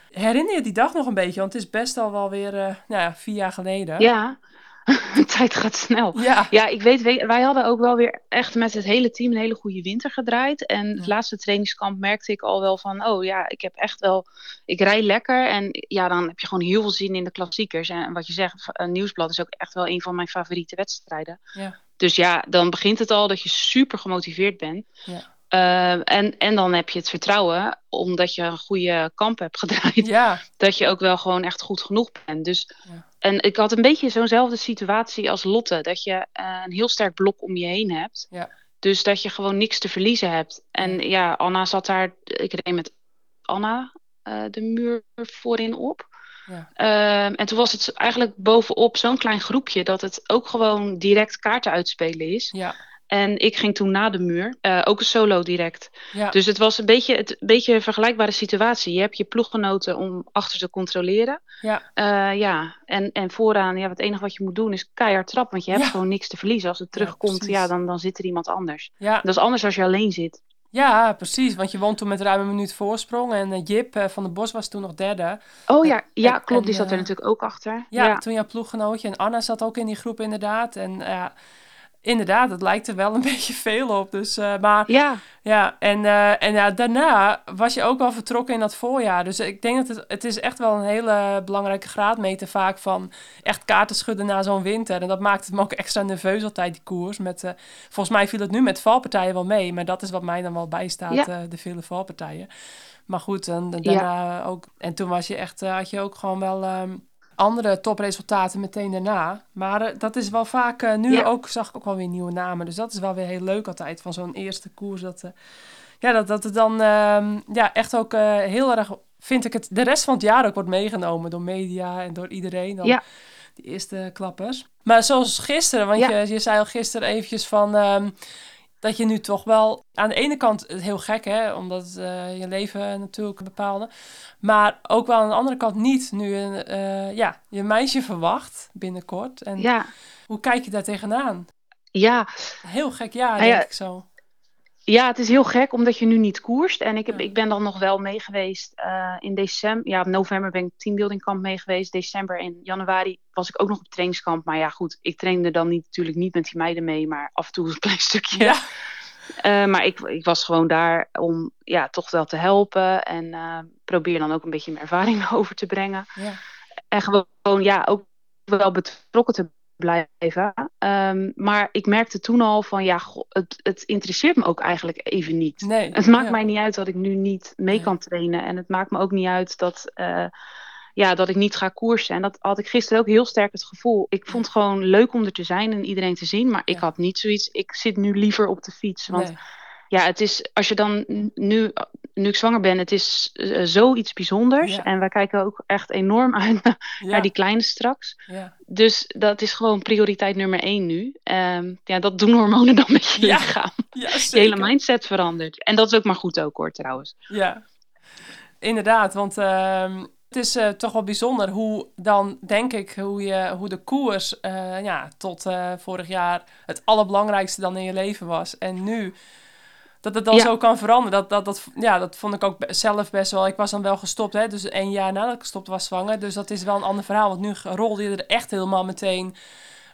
Speaker 4: Herinner je die dag nog een beetje? Want het is best al wel weer eh, nou ja, vier jaar geleden.
Speaker 6: Ja, de tijd gaat snel.
Speaker 4: Ja.
Speaker 6: Ja, ik weet, we- wij hadden ook wel weer echt met het hele team een hele goede winter gedraaid. En het
Speaker 4: Ja.
Speaker 6: laatste trainingskamp merkte ik al wel van, oh ja, ik heb echt wel, ik rij lekker. En ja, dan heb je gewoon heel veel zin in de klassiekers. En wat je zegt, een nieuwsblad is ook echt wel een van mijn favoriete wedstrijden.
Speaker 4: Ja.
Speaker 6: Dus ja, dan begint het al dat je super gemotiveerd bent.
Speaker 4: Ja.
Speaker 6: Eh, en, en dan heb je het vertrouwen, omdat je een goede kamp hebt gedraaid,
Speaker 4: Ja.
Speaker 6: dat je ook wel gewoon echt goed genoeg bent. Dus,
Speaker 4: Ja.
Speaker 6: En ik had een beetje zo'nzelfde situatie als Lotte, dat je eh, een heel sterk blok om je heen hebt.
Speaker 4: Ja.
Speaker 6: Dus dat je gewoon niks te verliezen hebt. En ja, Anna zat daar, ik reed met Anna eh, de muur voorin op.
Speaker 4: Ja.
Speaker 6: Ehm, en toen was het eigenlijk bovenop zo'n klein groepje dat het ook gewoon direct kaarten uitspelen is.
Speaker 4: Ja.
Speaker 6: En ik ging toen na de muur, eh, ook een solo direct.
Speaker 4: Ja.
Speaker 6: Dus het was een beetje, het, een beetje een vergelijkbare situatie. Je hebt je ploeggenoten om achter te controleren.
Speaker 4: Ja.
Speaker 6: Eh, ja, en, en vooraan, ja, het enige wat je moet doen is keihard trappen. Want je hebt
Speaker 4: Ja.
Speaker 6: gewoon niks te verliezen. Als het terugkomt, ja, dan, dan zit er iemand anders.
Speaker 4: Ja.
Speaker 6: Dat is anders als je alleen zit.
Speaker 4: Ja, precies. Want je won toen met ruim een minuut voorsprong. En eh, Jip eh, van der Bos was toen nog derde.
Speaker 6: Oh ja, ja
Speaker 4: en-
Speaker 6: klopt. Die zat er
Speaker 4: eh,
Speaker 6: natuurlijk ook achter.
Speaker 4: Ja,
Speaker 6: Ja,
Speaker 4: toen jouw ploeggenootje. En Anna zat ook in die groep inderdaad. En ja, inderdaad, het lijkt er wel een beetje veel op. Dus, eh, maar
Speaker 6: ja,
Speaker 4: ja, en, eh, en ja, daarna was je ook wel vertrokken in dat voorjaar. Dus ik denk dat het, het is echt wel een hele belangrijke graadmeter vaak van echt kaarten schudden na zo'n winter. En dat maakt het me ook extra nerveus altijd, die koers. Met, eh, volgens mij viel het nu met valpartijen wel mee, maar dat is wat mij dan wel bijstaat,
Speaker 6: Ja.
Speaker 4: eh, de vele valpartijen. Maar goed, en, en daarna ook. En toen was je echt, eh, had je ook gewoon wel ehm, andere topresultaten meteen daarna. Maar eh, dat is wel vaak, eh, nu
Speaker 6: Ja.
Speaker 4: ook zag ik ook wel weer nieuwe namen. Dus dat is wel weer heel leuk altijd van zo'n eerste koers. Dat, eh, ja, dat, dat het dan ehm, ja, echt ook heel erg, vind ik het, de rest van het jaar ook wordt meegenomen door media en door iedereen. Dan
Speaker 6: Ja.
Speaker 4: Die eerste klappers. Maar zoals gisteren, want
Speaker 6: Ja.
Speaker 4: je, je zei al gisteren eventjes van... ehm, dat je nu toch wel aan de ene kant heel gek, hè, omdat uh, je leven natuurlijk bepaalde, maar ook wel aan de andere kant niet nu een, uh, ja, je meisje verwacht binnenkort. En
Speaker 6: ja.
Speaker 4: hoe kijk je daar tegenaan?
Speaker 6: Ja.
Speaker 4: Heel gek jaar,
Speaker 6: Nou ja,
Speaker 4: denk ik zo.
Speaker 6: Ja, het is heel gek omdat je nu niet koerst. En ik, heb, ik ben dan nog wel mee geweest uh, in december. Ja, november ben ik teambuilding kamp mee geweest. December en januari was ik ook nog op trainingskamp. Maar ja, goed, ik trainde dan niet, natuurlijk niet met die meiden mee, maar af en toe een klein stukje.
Speaker 4: Ja.
Speaker 6: Uh, maar ik, ik was gewoon daar om ja, toch wel te helpen. En uh, probeer dan ook een beetje mijn ervaring over te brengen.
Speaker 4: Ja.
Speaker 6: En gewoon, ja, ook wel betrokken te blijven. Um, maar ik merkte toen al van, ja, het, het interesseert me ook eigenlijk even niet.
Speaker 4: Nee,
Speaker 6: het maakt
Speaker 4: ja.
Speaker 6: mij niet uit dat ik nu niet mee kan trainen. En het maakt me ook niet uit dat, uh, ja, dat ik niet ga koersen. En dat had ik gisteren ook heel sterk het gevoel. Ik vond het gewoon leuk om er te zijn en iedereen te zien. Maar ik had niet zoiets, ik zit nu liever op de fiets. Want
Speaker 4: Nee.
Speaker 6: ja, het is, als je dan nu, nu ik zwanger ben, het is uh, zoiets bijzonders.
Speaker 4: Ja.
Speaker 6: En wij kijken ook echt enorm uit naar die kleine straks.
Speaker 4: Ja.
Speaker 6: Dus dat is gewoon prioriteit nummer één nu. Um, ja, dat doen hormonen dan met je lichaam.
Speaker 4: Ja,
Speaker 6: Je hele mindset verandert. En dat is ook maar goed ook hoor, trouwens.
Speaker 4: Ja, inderdaad. Want ehm, het is eh, toch wel bijzonder hoe dan, denk ik, hoe, je, hoe de koers eh, ja, tot vorig jaar het allerbelangrijkste dan in je leven was. En nu dat het dan
Speaker 6: Ja.
Speaker 4: zo kan veranderen. Dat, dat, dat, ja, dat vond ik ook zelf best wel. Ik was dan wel gestopt, hè, dus één jaar nadat ik gestopt was zwanger. Dus dat is wel een ander verhaal. Want nu rolde je er echt helemaal meteen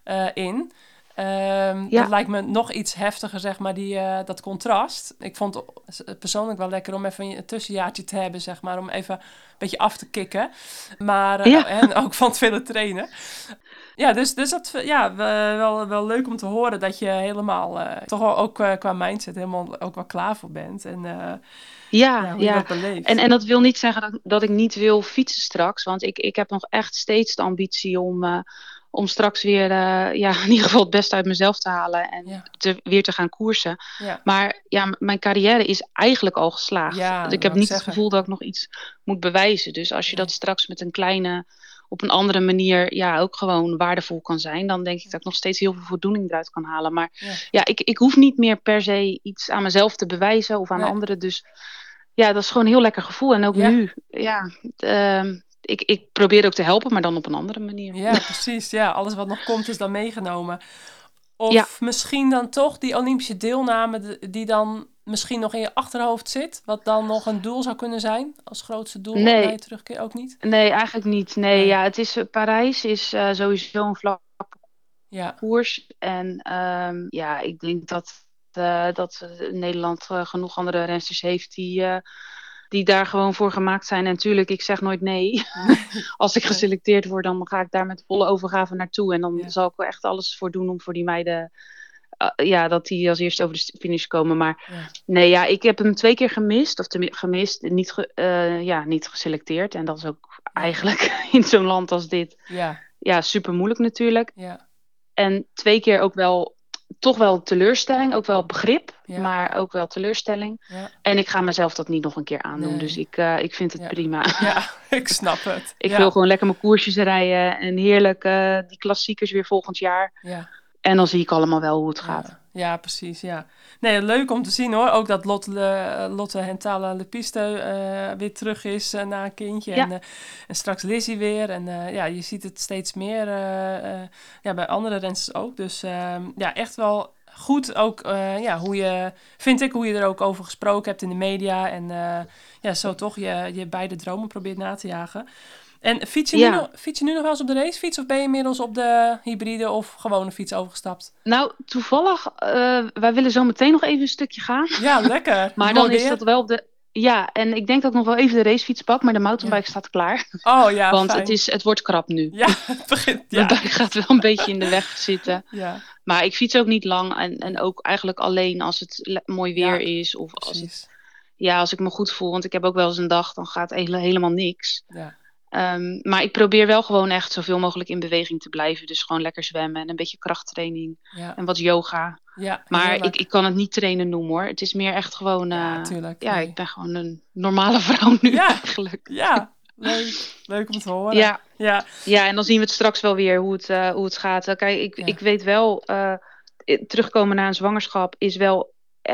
Speaker 4: eh, in. Ehm,
Speaker 6: Ja.
Speaker 4: Dat lijkt me nog iets heftiger, zeg maar, die, eh, dat contrast. Ik vond het persoonlijk wel lekker om even een tussenjaartje te hebben, zeg maar, om even een beetje af te kicken. Maar, eh,
Speaker 6: Ja.
Speaker 4: en ook van het vele trainen. Ja, dus, dus dat ja, we- wel, wel leuk om te horen dat je helemaal, eh, toch wel ook qua mindset, helemaal ook wel klaar voor bent. En
Speaker 6: Ja,
Speaker 4: ja.
Speaker 6: En, en dat wil niet zeggen dat, dat ik niet wil fietsen straks. Want ik, ik heb nog echt steeds de ambitie om, om straks weer eh, ja, in ieder geval het beste uit mezelf te halen. En
Speaker 4: Ja.
Speaker 6: te, weer te gaan koersen.
Speaker 4: ja.
Speaker 6: Maar ja, mijn carrière is eigenlijk al geslaagd.
Speaker 4: Ja,
Speaker 6: ik heb niet
Speaker 4: zeggen.
Speaker 6: het gevoel dat ik nog iets moet bewijzen. Dus als je
Speaker 4: Nee.
Speaker 6: dat straks met een kleine, op een andere manier, ja, ook gewoon waardevol kan zijn, dan denk ik dat ik nog steeds heel veel voldoening eruit kan halen. Maar
Speaker 4: Ja.
Speaker 6: ik, ik hoef niet meer per se iets aan mezelf te bewijzen of aan
Speaker 4: Nee.
Speaker 6: anderen. Dus ja, dat is gewoon een heel lekker gevoel. En ook nu, ja, ehm, ik, ik probeer ook te helpen, maar dan op een andere manier.
Speaker 4: Ja, precies. Ja, alles wat nog komt is dan meegenomen. Of
Speaker 6: Ja.
Speaker 4: misschien dan toch die Olympische deelname de- die dan misschien nog in je achterhoofd zit. Wat dan nog een doel zou kunnen zijn als grootste doel
Speaker 6: Nee.
Speaker 4: naar je terugkeer ook niet.
Speaker 6: Nee, eigenlijk niet. Nee,
Speaker 4: Nee.
Speaker 6: ja, het is, eh, Parijs is eh, sowieso een vlak
Speaker 4: Ja,
Speaker 6: koers. En ehm, ja, ik denk dat, eh, dat Nederland genoeg andere rensters heeft die, die daar gewoon voor gemaakt zijn. En natuurlijk, ik zeg nooit nee. Als ik geselecteerd word, dan ga ik daar met volle overgave naartoe. En dan
Speaker 4: Ja.
Speaker 6: zal ik er echt alles voor doen om voor die meiden... eh, ja, dat die als eerste over de finish komen. Maar
Speaker 4: ja,
Speaker 6: nee, ja, ik heb hem twee keer gemist. Of gemist, niet, ge- eh, ja, niet geselecteerd. En dat is ook eigenlijk in zo'n land als dit...
Speaker 4: ja,
Speaker 6: Ja, super moeilijk natuurlijk.
Speaker 4: ja,
Speaker 6: En twee keer ook wel, toch wel teleurstelling, ook wel begrip,
Speaker 4: Ja.
Speaker 6: maar ook wel teleurstelling.
Speaker 4: ja.
Speaker 6: En ik ga mezelf dat niet nog een keer aandoen,
Speaker 4: Nee.
Speaker 6: dus ik, eh, ik vind het
Speaker 4: Ja.
Speaker 6: prima.
Speaker 4: ja ik snap het.
Speaker 6: Ik wil gewoon lekker mijn koersjes rijden en heerlijk eh, die klassiekers weer volgend jaar.
Speaker 4: Ja,
Speaker 6: En dan zie ik allemaal wel hoe het gaat.
Speaker 4: ja, ja, precies, ja. Nee, leuk om te zien hoor. Ook dat Lotte, Le- Lotte Hentala Lepiste eh weer terug is eh, na een kindje.
Speaker 6: Ja.
Speaker 4: En, eh, en straks Lizzie weer. En eh, ja, je ziet het steeds meer eh, eh, ja, bij andere rensters ook. Dus ehm, ja, echt wel goed ook eh, ja, hoe je, vind ik, hoe je er ook over gesproken hebt in de media. En eh, ja, zo toch je, je beide dromen probeert na te jagen. En fiets je,
Speaker 6: Ja.
Speaker 4: nu nog, fiets je nu nog wel eens op de racefiets? Of ben je inmiddels op de hybride of gewone fiets overgestapt?
Speaker 6: Nou, toevallig, eh, wij willen zo meteen nog even een stukje gaan.
Speaker 4: Ja, lekker.
Speaker 6: Maar dan is dat wel op de... Ja, en ik denk dat ik nog wel even de racefiets pak, maar de mountainbike staat klaar.
Speaker 4: Oh ja,
Speaker 6: want
Speaker 4: fijn.
Speaker 6: het, is, het wordt krap nu.
Speaker 4: Ja, het begint. Ja,
Speaker 6: buik gaat wel een beetje in de weg zitten.
Speaker 4: ja
Speaker 6: Maar ik fiets ook niet lang en, en ook eigenlijk alleen als het mooi weer is. Of als, het, ja, als ik me goed voel. Want ik heb ook wel eens een dag, dan gaat hele, helemaal niks.
Speaker 4: Ja,
Speaker 6: Ehm, maar ik probeer wel gewoon echt zoveel mogelijk in beweging te blijven. Dus gewoon lekker zwemmen en een beetje krachttraining.
Speaker 4: ja,
Speaker 6: En wat yoga.
Speaker 4: ja.
Speaker 6: Maar
Speaker 4: heerlijk.
Speaker 6: ik, ik kan het niet trainen noemen hoor. Het is meer echt gewoon...
Speaker 4: Ja,
Speaker 6: eh,
Speaker 4: tuurlijk.
Speaker 6: ja,
Speaker 4: nee.
Speaker 6: ik ben gewoon een normale vrouw nu
Speaker 4: Ja.
Speaker 6: eigenlijk.
Speaker 4: Ja, leuk. Leuk om te horen.
Speaker 6: Ja,
Speaker 4: Ja,
Speaker 6: Ja, en dan zien we het straks wel weer hoe het, eh, hoe het gaat. Kijk, ik, ik weet wel, eh, terugkomen na een zwangerschap is wel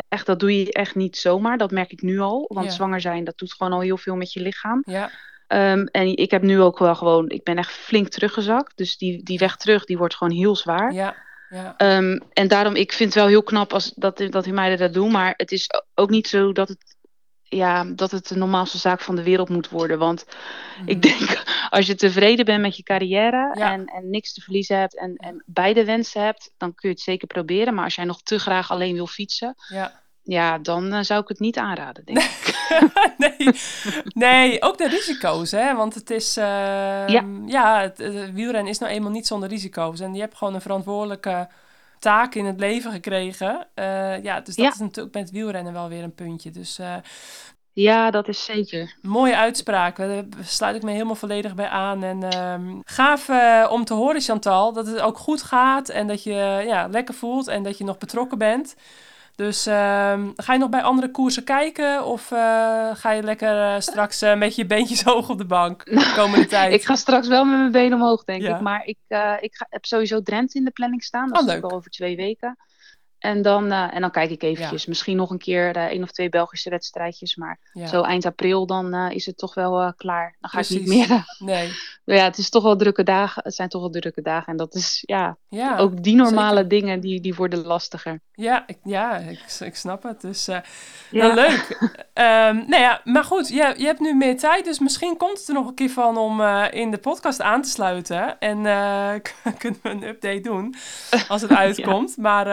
Speaker 6: echt, dat doe je echt niet zomaar. Dat merk ik nu al. Want zwanger zijn, dat doet gewoon al heel veel met je lichaam.
Speaker 4: Ja,
Speaker 6: Ehm, en ik heb nu ook wel gewoon, ik ben echt flink teruggezakt. Dus die, die weg terug, die wordt gewoon heel zwaar.
Speaker 4: ja, ja.
Speaker 6: Ehm, en daarom, ik vind het wel heel knap als, dat, dat die meiden dat doen. Maar het is ook niet zo dat het, ja, dat het de normaalste zaak van de wereld moet worden. Want ik denk, als je tevreden bent met je carrière
Speaker 4: Ja.
Speaker 6: en, en niks te verliezen hebt en, en beide wensen hebt, dan kun je het zeker proberen. Maar als jij nog te graag alleen wil fietsen,
Speaker 4: ja.
Speaker 6: Ja, dan eh, zou ik het niet aanraden, denk ik.
Speaker 4: nee, nee, ook de risico's, hè? Want het is, ehm,
Speaker 6: Ja.
Speaker 4: ja, het, het wielrennen is nou eenmaal niet zonder risico's. En je hebt gewoon een verantwoordelijke taak in het leven gekregen. Eh, ja, dus dat
Speaker 6: Ja.
Speaker 4: is natuurlijk met wielrennen wel weer een puntje. Dus eh,
Speaker 6: Ja, dat is zeker.
Speaker 4: mooie uitspraak. Daar sluit ik me helemaal volledig bij aan. En ehm, gaaf om te horen, Chantal, dat het ook goed gaat en dat je ja, lekker voelt en dat je nog betrokken bent. Dus ehm, ga je nog bij andere koersen kijken of eh, ga je lekker eh, straks eh, met je beentjes hoog op de bank de komende tijd?
Speaker 6: Ik ga straks wel met mijn benen omhoog, denk
Speaker 4: Ja.
Speaker 6: ik. Maar ik, ik ga, heb sowieso Drenthe in de planning staan. Dat
Speaker 4: Oh,
Speaker 6: is al over twee weken. En dan, en dan kijk ik eventjes. Misschien nog een keer één of twee Belgische wedstrijdjes. Maar
Speaker 4: Ja.
Speaker 6: zo eind april, dan is het toch wel klaar. Dan ga ik niet meer.
Speaker 4: Nee,
Speaker 6: ja, het is toch wel drukke dagen. Het zijn toch wel drukke dagen. En dat is, ja,
Speaker 4: ja.
Speaker 6: ook die normale
Speaker 4: zeker.
Speaker 6: dingen, die, die worden lastiger.
Speaker 4: Ja, ik, ja ik, ik snap het. Dus
Speaker 6: Ja.
Speaker 4: wel leuk. Ehm nou ja, maar goed, je, je hebt nu meer tijd. Dus misschien komt het er nog een keer van om eh, in de podcast aan te sluiten. En eh, kunnen we een update doen als het uitkomt. Maar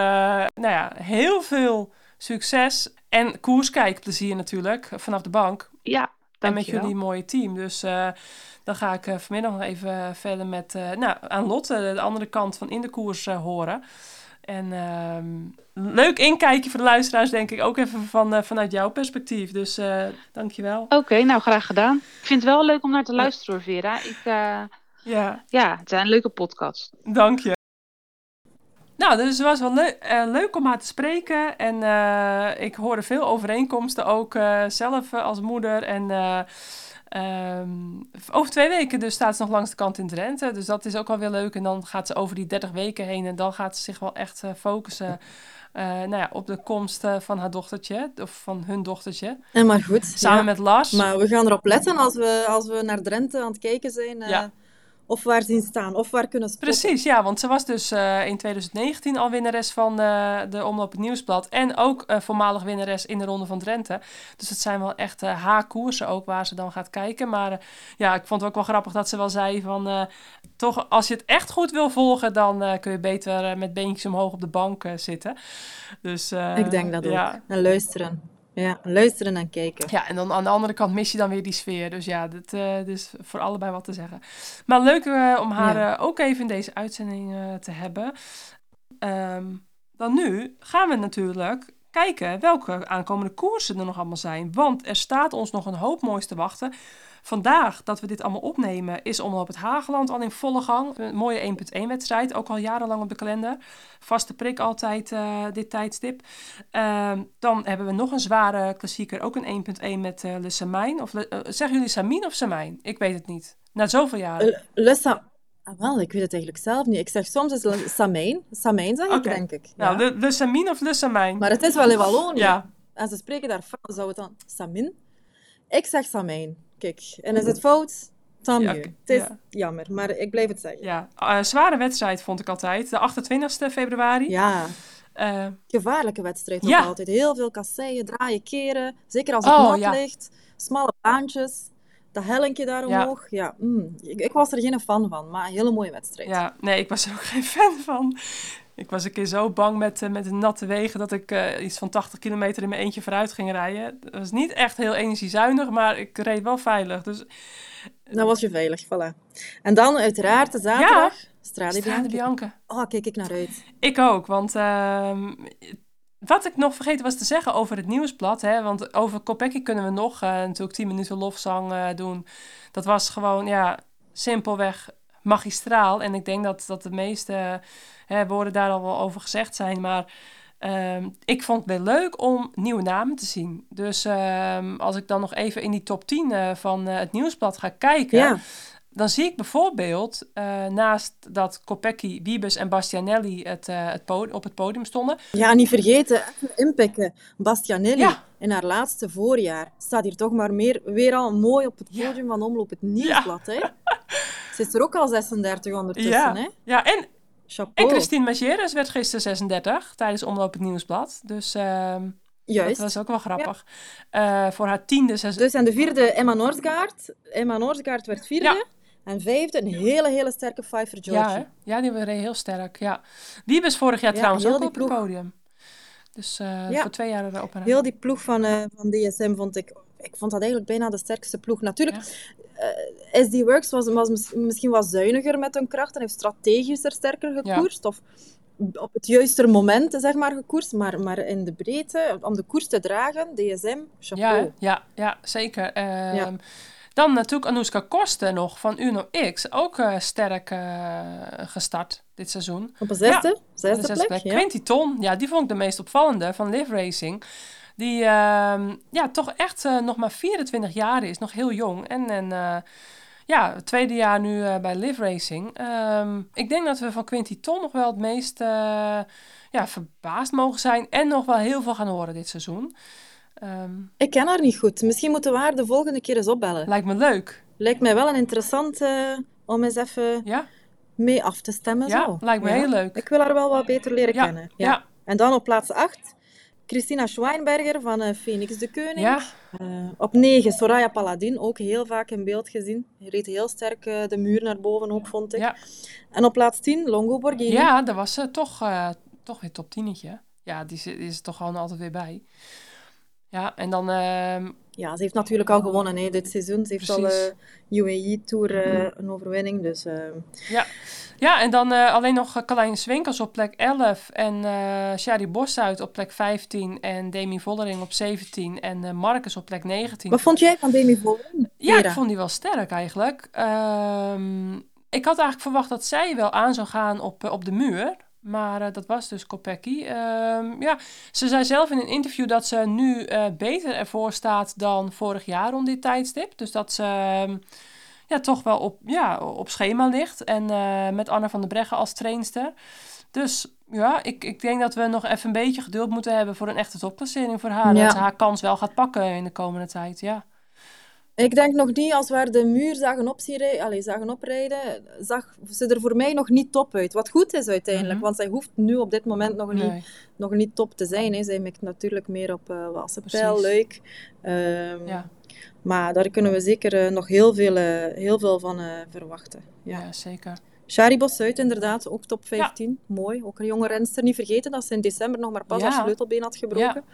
Speaker 4: nou ja, heel veel succes en koerskijkplezier natuurlijk vanaf de bank.
Speaker 6: Ja,
Speaker 4: En met jullie mooie team. Dus dan ga ik vanmiddag nog even verder met, nou, aan Lotte, de andere kant van in de koers horen. En ehm, leuk inkijkje voor de luisteraars, denk ik, ook even van, eh, vanuit jouw perspectief. Dus eh dankjewel.
Speaker 6: Oké, nou graag gedaan. Ik vind het wel leuk om naar te luisteren, hoor, Vera. Ik, eh,
Speaker 4: Ja,
Speaker 6: ja, het zijn een leuke podcast.
Speaker 4: dank je. Nou, dus het was wel leu- leuk om haar te spreken. En ik hoorde veel overeenkomsten ook zelf als moeder. En ehm, over twee weken dus staat ze nog langs de kant in Drenthe. Dus dat is ook wel weer leuk. En dan gaat ze over die 30 weken heen. En dan gaat ze zich wel echt eh, focussen eh, nou ja, op de komst eh, van haar dochtertje. Of van hun dochtertje.
Speaker 5: En maar goed.
Speaker 4: Samen
Speaker 5: ja.
Speaker 4: met Lars.
Speaker 5: Maar we gaan erop letten als we, als we naar Drenthe aan het kijken zijn.
Speaker 4: Ja.
Speaker 5: Of waar zien staan, of waar kunnen spotten.
Speaker 4: Precies, ja, want ze was dus eh, in 2019 al winnares van eh, de Omloop het Nieuwsblad. En ook eh, voormalig winnares in de Ronde van Drenthe. Dus het zijn wel echt haar koersen ook waar ze dan gaat kijken. Maar ja, ik vond het ook wel grappig dat ze wel zei van... toch, als je het echt goed wil volgen, dan kun je beter met beentjes omhoog op de bank zitten. Dus,
Speaker 5: Ik denk dat ook. En luisteren. Ja, luisteren en kijken.
Speaker 4: ja, en dan aan de andere kant mis je dan weer die sfeer. Dus ja, dat eh dus voor allebei wat te zeggen. Maar leuk eh, om haar
Speaker 5: Ja.
Speaker 4: eh, ook even in deze uitzending te hebben. Ehm, dan nu gaan we natuurlijk kijken welke aankomende koersen er nog allemaal zijn. Want er staat ons nog een hoop moois te wachten. Vandaag, dat we dit allemaal opnemen, is Omloop het Hageland al in volle gang. Een mooie 1.1 wedstrijd, ook al jarenlang op de kalender. Vaste prik altijd eh, dit tijdstip. Ehm, dan hebben we nog een zware klassieker, ook een 1.1 met Le Samijn. Of eh, zeggen jullie Samijn of Samijn? Ik weet het niet. Na zoveel jaren.
Speaker 5: Le Ah, wel, ik weet het eigenlijk zelf niet. Ik zeg soms is Le- Samijn. Samijn zeg ik, denk ik.
Speaker 4: nou,
Speaker 5: Ja.
Speaker 4: Le, Le of Le Samijn?
Speaker 5: Maar het is wel in Wallonië.
Speaker 4: ja,
Speaker 5: En ze spreken daar Frans. Zou het dan Samin? Ik zeg Samijn. Kijk, en is het fout? Tant
Speaker 4: Ja, oké,
Speaker 5: Het is
Speaker 4: ja.
Speaker 5: jammer, maar ik blijf het zeggen.
Speaker 4: ja. Eh, zware wedstrijd vond ik altijd. De 28 februari.
Speaker 5: Ja,
Speaker 4: Eh,
Speaker 5: gevaarlijke wedstrijd
Speaker 4: Ja.
Speaker 5: altijd. Heel veel kasseien, draaien, keren. Zeker als het
Speaker 4: Oh,
Speaker 5: nat ligt. Smalle baantjes. Dat hellinkje daar
Speaker 4: Ja.
Speaker 5: omhoog. Ja, mm, ik, ik was er geen fan van, maar een hele mooie wedstrijd.
Speaker 4: Ja, nee, ik was er ook geen fan van. Ik was een keer zo bang met, eh, met de natte wegen dat ik eh, iets van 80 kilometer in mijn eentje vooruit ging rijden. Dat was niet echt heel energiezuinig, maar ik reed wel veilig. Dus
Speaker 5: Dan was je veilig, voilà. En dan uiteraard de zaterdag. Strade
Speaker 4: Strade. Bianca.
Speaker 5: Oh, kijk ik naar uit.
Speaker 4: Ik ook, want ehm, wat ik nog vergeten was te zeggen over het nieuwsblad, hè, want over Kopecky kunnen we nog eh, natuurlijk 10 minuten lofzang doen. Dat was gewoon, ja, simpelweg magistraal. En ik denk dat, dat de meeste hè, woorden daar al wel over gezegd zijn, maar ehm, ik vond het wel leuk om nieuwe namen te zien. Dus ehm, als ik dan nog even in die top 10 eh, van eh, het nieuwsblad ga kijken,
Speaker 5: Ja,
Speaker 4: dan zie ik bijvoorbeeld, eh, naast dat Kopecky, Wiebes en Bastianelli het, het op het podium stonden.
Speaker 5: Ja, niet vergeten, inpikken. Bastianelli,
Speaker 4: Ja.
Speaker 5: in haar laatste voorjaar, staat hier toch maar meer, weer al mooi op het
Speaker 4: Ja.
Speaker 5: podium van Omloop het Nieuwsblad. Hè? Ze is er ook al 36 ondertussen.
Speaker 4: Ja,
Speaker 5: Hè?
Speaker 4: ja en, en. Christine Mageres werd gisteren 36 tijdens Omloop het Nieuwsblad. Dus ehm, dat
Speaker 5: Juist.
Speaker 4: was ook wel grappig. Eh, voor haar tiende zes...
Speaker 5: Dus en de vierde, Emma Noordsgaard. Emma Noordsgaard werd vierde.
Speaker 4: Ja.
Speaker 5: En vijfde, een hele, hele sterke Pfeiffer
Speaker 4: Ja,
Speaker 5: Georgie.
Speaker 4: hè? ja, die reed heel sterk. Ja. Wiebes vorig jaar
Speaker 5: Ja,
Speaker 4: trouwens ook
Speaker 5: die
Speaker 4: op het podium. Dus eh,
Speaker 5: Ja.
Speaker 4: voor twee jaar erop en
Speaker 5: Heel die ploeg van, eh, van DSM vond ik... Ik vond dat eigenlijk bijna de sterkste ploeg. Natuurlijk, eh, SD Works was, was mis- misschien wat zuiniger met hun kracht en heeft strategischer sterker
Speaker 4: Ja.
Speaker 5: gekoerst. Of op het juiste moment, zeg maar, gekoerst. Maar, maar in de breedte, om de koers te dragen, DSM, chapeau.
Speaker 4: Ja, ja, ja, zeker. Ehm, Dan natuurlijk Anouska Kosten nog van Uno X. Ook eh, sterk eh, gestart dit seizoen.
Speaker 5: Op een zesde, zesde
Speaker 4: zesde
Speaker 5: plek. Ja.
Speaker 4: Quinty Ton, ja, die vond ik de meest opvallende van Live Racing. Die ehm, ja, toch echt eh, nog maar 24 jaar is, nog heel jong. En, en eh, ja, het tweede jaar nu eh, bij Live Racing. Ehm, ik denk dat we van Quinty Ton nog wel het meest ja, verbaasd mogen zijn. En nog wel heel veel gaan horen dit seizoen. Ehm,
Speaker 5: Ik ken haar niet goed. Misschien moeten we haar de volgende keer eens opbellen.
Speaker 4: lijkt me leuk.
Speaker 5: Lijkt mij wel een interessant eh, om eens even
Speaker 4: Ja,
Speaker 5: mee af te stemmen.
Speaker 4: ja
Speaker 5: zo.
Speaker 4: lijkt me
Speaker 5: Ja.
Speaker 4: heel leuk.
Speaker 5: Ik wil haar wel wat beter leren
Speaker 4: Ja,
Speaker 5: kennen.
Speaker 4: ja.
Speaker 5: En dan op plaats 8, Christina Schweinberger van eh, Phoenix de Koning.
Speaker 4: Ja,
Speaker 5: Eh, op 9, Soraya Paladin, ook heel vaak in beeld gezien. Reed heel sterk eh, de muur naar boven ook, vond ik.
Speaker 4: ja.
Speaker 5: En op plaats 10, Longo Borghini.
Speaker 4: ja daar was ze toch, toch weer top 10. Ja, die, zit- die is er toch gewoon altijd weer bij. Ja, en dan ehm,
Speaker 5: Ja, ze heeft natuurlijk al gewonnen hè, dit seizoen. Ze heeft al de UAE-tour eh, een overwinning. Dus eh,
Speaker 4: Ja, en dan eh, alleen nog Carlijn Swinkels op plek 11 en eh Shari Bossuit op plek 15 en Demi Vollering op 17 en eh, Marcus op plek 19.
Speaker 5: wat vond jij van Demi Vollering?
Speaker 4: Ja, ik vond die wel sterk eigenlijk. Ehm, ik had eigenlijk verwacht dat zij wel aan zou gaan op, eh, op de muur. Maar eh, dat was dus Kopecky. Ehm, ja, ze zei zelf in een interview dat ze nu eh, beter ervoor staat dan vorig jaar rond dit tijdstip. Dus dat ze ehm, ja, toch wel op, ja, op schema ligt. En eh, met Anna van der Breggen als trainster. Dus ja, ik, ik denk dat we nog even een beetje geduld moeten hebben voor een echte topplacering voor haar.
Speaker 5: Ja.
Speaker 4: Dat ze haar kans wel gaat pakken in de komende tijd, ja.
Speaker 5: Ik denk nog niet, als we de muur zagen, allez, zagen oprijden, zag ze er voor mij nog niet top uit. Wat goed is uiteindelijk,
Speaker 4: Mhm.
Speaker 5: want zij hoeft nu op dit moment nog niet,
Speaker 4: Nee.
Speaker 5: nog niet top te zijn. Hè. Zij mikt natuurlijk meer op uh, Wassenpijl,
Speaker 4: Precies.
Speaker 5: Luik. Ehm,
Speaker 4: Ja.
Speaker 5: Maar daar kunnen we zeker eh, nog heel veel, eh, heel veel van eh, verwachten. Ja.
Speaker 4: Ja, zeker.
Speaker 5: Shari Bossuit inderdaad, ook top 15. Mooi. Ook een jonge renster. Niet vergeten dat ze in december nog maar pas haar sleutelbeen had gebroken.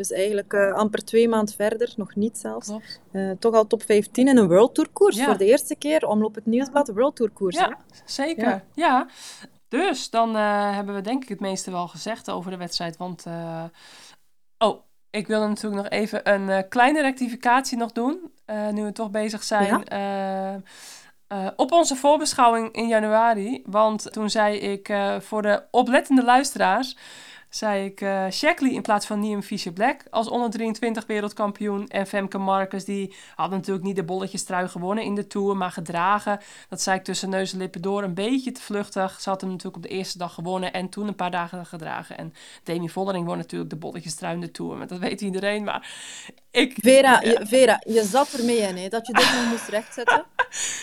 Speaker 5: Dus eigenlijk eh, amper twee maanden verder, nog niet zelfs. Eh, toch al top 15 in een World Tour koers.
Speaker 4: Ja.
Speaker 5: Voor de eerste keer omloop het nieuwsblad World Tour koers. hè?
Speaker 4: Ja, zeker. Ja. Dus dan eh, hebben we denk ik het meeste wel gezegd over de wedstrijd. Want, oh, ik wilde natuurlijk nog even een kleine rectificatie nog doen. nu we toch bezig zijn. Op onze voorbeschouwing in januari. Want toen zei ik voor de oplettende luisteraars. Zei ik eh Shackley in plaats van Liam Fisher Black als onder 23 wereldkampioen. En Femke Marcus, die had natuurlijk niet de bolletjes trui gewonnen in de Tour, maar gedragen. Dat zei ik tussen neus en lippen door, een beetje te vluchtig. Ze had hem natuurlijk op de eerste dag gewonnen en toen een paar dagen gedragen. En Demi Vollering won natuurlijk de bolletjes trui in de Tour, maar dat weet iedereen. Maar ik...
Speaker 5: Vera,
Speaker 4: Ja.
Speaker 5: je, Vera, je zat ermee in, hè, dat je dit nog moest rechtzetten.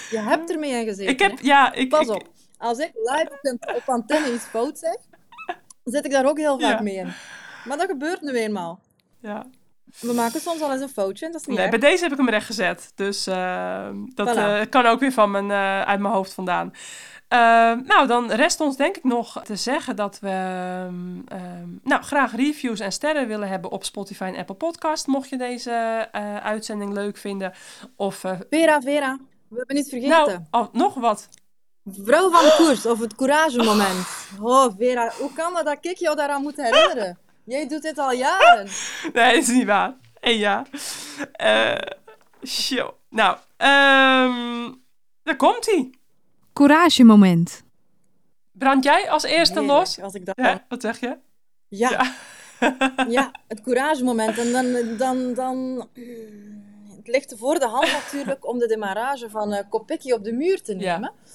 Speaker 5: Je hebt ermee in gezeten.
Speaker 4: Ik heb,
Speaker 5: hè.
Speaker 4: ja, ik...
Speaker 5: Pas
Speaker 4: ik-
Speaker 5: op, als ik live op, op antenne iets fout zeg, zit ik daar ook heel vaak
Speaker 4: Ja.
Speaker 5: mee in. Maar dat gebeurt nu eenmaal.
Speaker 4: ja.
Speaker 5: We maken soms al eens een foutje en dat is niet
Speaker 4: Nee,
Speaker 5: erg.
Speaker 4: bij deze heb ik hem recht gezet. Dus eh, dat
Speaker 5: Voilà.
Speaker 4: eh, kan ook weer van mijn, eh, uit mijn hoofd vandaan. Nou, dan rest ons denk ik nog te zeggen dat we ehm, ehm, nou, graag reviews en sterren willen hebben op Spotify en Apple Podcast. Mocht je deze uitzending leuk vinden. Of,
Speaker 5: Vera, Vera, we hebben iets vergeten.
Speaker 4: nou, oh, nog wat.
Speaker 5: Vrouw van de koers, of het couragemoment. Oh, Vera, hoe kan dat dat ik jou daaraan moet herinneren? Jij doet dit al jaren.
Speaker 4: Nee, dat is niet waar. Eén jaar. Eh show. Nou, ehm daar komt-ie.
Speaker 1: Couragemoment.
Speaker 4: Brand jij als eerste
Speaker 5: Heerlijk,
Speaker 4: los?
Speaker 5: Als ik dat
Speaker 4: Ja, wat zeg je?
Speaker 5: Ja, ja. het couragemoment. En dan, dan, dan... het ligt voor de hand natuurlijk om de demarrage van uh, Kopecky op de muur te nemen.
Speaker 4: Ja.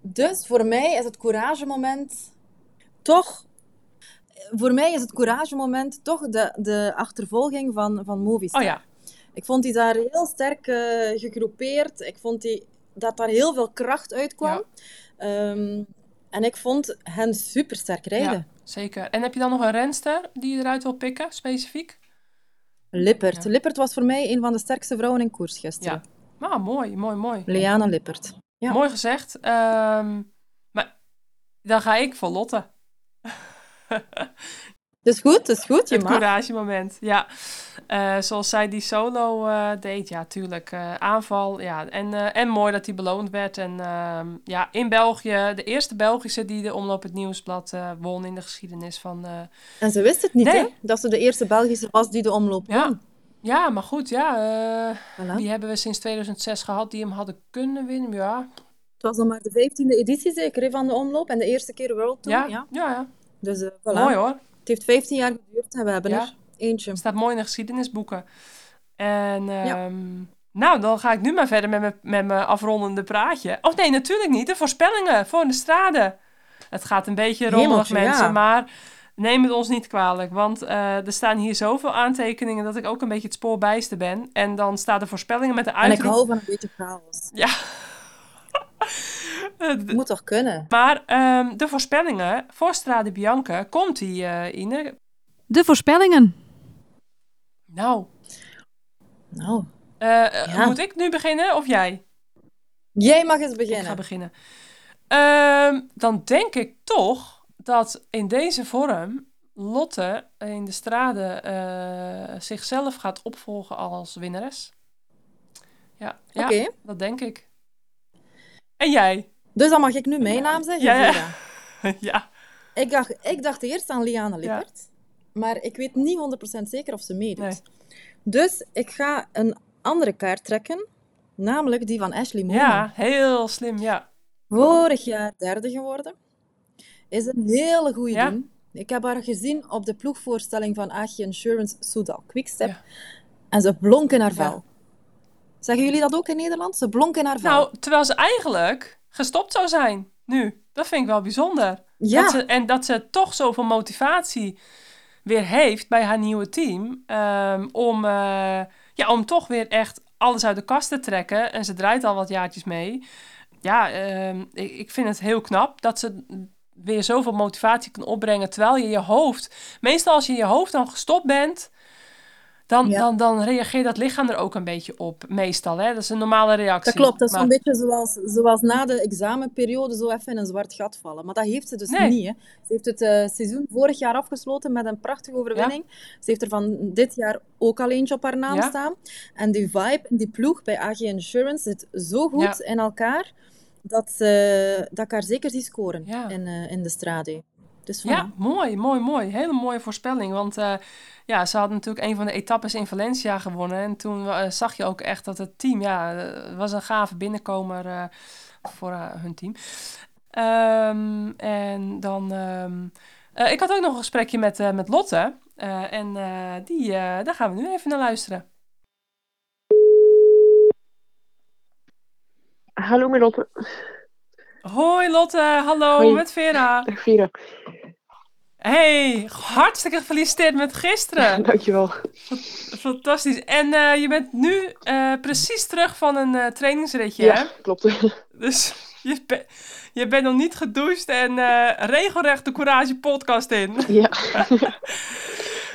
Speaker 5: Dus voor mij is het couragemoment toch... Voor mij is het couragemoment toch de, de achtervolging van, van Movistar.
Speaker 4: Oh ja,
Speaker 5: Ik vond die daar heel sterk eh, gegroepeerd. Ik vond die, dat daar heel veel kracht uitkwam. Ehm, en ik vond hen super sterk rijden.
Speaker 4: ja, zeker. En heb je dan nog een renster die je eruit wil pikken, specifiek?
Speaker 5: Lippert.
Speaker 4: Ja.
Speaker 5: Lippert was voor mij een van de sterkste vrouwen in koers gisteren.
Speaker 4: Ja. Ah, mooi, mooi, mooi.
Speaker 5: Liana Lippert. Ja.
Speaker 4: Mooi gezegd. Ehm, maar dan ga ik voor Lotte.
Speaker 5: Dus goed, dus goed. Je
Speaker 4: Het couragemoment, ja. Eh, zoals zij die solo eh, deed, ja, tuurlijk. eh, aanval, ja. En, en mooi dat die beloond werd. En ehm, ja, in België, de eerste Belgische die de Omloop het Nieuwsblad won in de geschiedenis van...
Speaker 5: En ze wist het niet,
Speaker 4: Nee.
Speaker 5: hè? Dat ze de eerste Belgische was die de omloop won.
Speaker 4: ja, maar goed, ja. eh,
Speaker 5: Voilà.
Speaker 4: die hebben we sinds 2006 gehad die hem hadden kunnen winnen, ja.
Speaker 5: Het was nog maar de vijftiende editie zeker hè, van de omloop. En de eerste keer World Tour.
Speaker 4: Ja,
Speaker 5: Ja.
Speaker 4: ja, ja.
Speaker 5: Dus eh, voilà.
Speaker 4: Mooi hoor.
Speaker 5: Het heeft 15 jaar geduurd en we hebben
Speaker 4: Ja.
Speaker 5: er eentje.
Speaker 4: staat mooi in de geschiedenisboeken. En ehm, nou, dan ga ik nu maar verder met mijn, met mijn afrondende praatje. Oh nee, natuurlijk niet. De voorspellingen voor de strade. Het gaat een beetje rommelig, mensen,
Speaker 5: ja.
Speaker 4: maar neem het ons niet kwalijk. Want eh, er staan hier zoveel aantekeningen dat ik ook een beetje het spoor bijster ben. En dan staan de voorspellingen met de
Speaker 5: En ik
Speaker 4: uitroep.
Speaker 5: hou van een beetje chaos.
Speaker 4: Ja.
Speaker 5: Het moet toch kunnen?
Speaker 4: maar ehm, de voorspellingen voor Strade Bianca, komt die, eh Ine?
Speaker 1: De voorspellingen.
Speaker 5: Nou,
Speaker 4: Nou, eh,
Speaker 5: Ja.
Speaker 4: moet ik nu beginnen of jij?
Speaker 5: jij mag eens
Speaker 4: Ik
Speaker 5: beginnen.
Speaker 4: ga beginnen. Ehm, dan denk ik toch dat in deze vorm Lotte in de strade eh, zichzelf gaat opvolgen als winnares. Ja, ja dat denk ik. En jij?
Speaker 5: dus dan mag ik nu mijn naam zeggen.
Speaker 4: Ja, ja.
Speaker 5: Ik, dacht, ik dacht eerst aan Liane Lippert. Maar ik weet niet 100% zeker of ze meedoet.
Speaker 4: Nee.
Speaker 5: Dus ik ga een andere kaart trekken. Namelijk die van Ashley Mooney.
Speaker 4: ja, heel slim, ja.
Speaker 5: Vorig jaar derde geworden. Is een hele goede
Speaker 4: Ja.
Speaker 5: doen. Ik heb haar gezien op de ploegvoorstelling van AG Insurance Soudal Quickstep.
Speaker 4: Ja.
Speaker 5: En ze blonk in haar vel. Zeggen jullie dat ook in Nederland? Ze blonk in haar vel.
Speaker 4: Nou, terwijl ze eigenlijk gestopt zou zijn nu. Dat vind ik wel bijzonder.
Speaker 5: ja,
Speaker 4: Dat ze, en dat ze toch zoveel motivatie weer heeft bij haar nieuwe team. ehm, om, eh, ja, om toch weer echt alles uit de kast te trekken. En ze draait al wat jaartjes mee. Ja, ehm, ik, ik vind het heel knap dat ze weer zoveel motivatie kan opbrengen. Terwijl je je hoofd... Meestal als je in je hoofd dan gestopt bent... Dan,
Speaker 5: Ja.
Speaker 4: dan, dan reageert dat lichaam er ook een beetje op. Meestal, hè. Dat is een normale reactie.
Speaker 5: dat klopt. Dat is
Speaker 4: Maar-
Speaker 5: zo'n beetje zoals, zoals na de examenperiode zo even in een zwart gat vallen. Maar dat heeft ze dus
Speaker 4: Nee.
Speaker 5: niet. Hè. Ze heeft het eh, seizoen vorig jaar afgesloten met een prachtige overwinning. Ze heeft er van dit jaar ook al eentje op haar naam
Speaker 4: Ja.
Speaker 5: staan. En die vibe, die ploeg bij AG Insurance zit zo goed in elkaar dat, ze, dat ik haar zeker zie scoren
Speaker 4: Ja.
Speaker 5: in, eh, in de strade. Dus.
Speaker 4: Ja, mooi, mooi, mooi. Hele mooie voorspelling. Want eh, ja, ze had natuurlijk een van de etappes in Valencia gewonnen. En toen eh, zag je ook echt dat het team, ja, eh, was een gave binnenkomer eh, voor eh, hun team. Ehm, en dan, ehm, eh, ik had ook nog een gesprekje met, eh, met Lotte. Eh, en eh, die, eh, daar gaan we nu even naar luisteren.
Speaker 7: Hallo Melotte.
Speaker 4: Hoi Lotte, hallo
Speaker 7: Hoi.
Speaker 4: met Vera.
Speaker 7: Dag Vera.
Speaker 4: Hey, hartstikke gefeliciteerd met gisteren.
Speaker 7: Dankjewel.
Speaker 4: Fantastisch. En eh, je bent nu eh, precies terug van een eh, trainingsritje,
Speaker 7: Ja,
Speaker 4: hè?
Speaker 7: klopt.
Speaker 4: Dus je, je bent nog niet gedoucht en regelrecht de Courage podcast in.
Speaker 7: ja.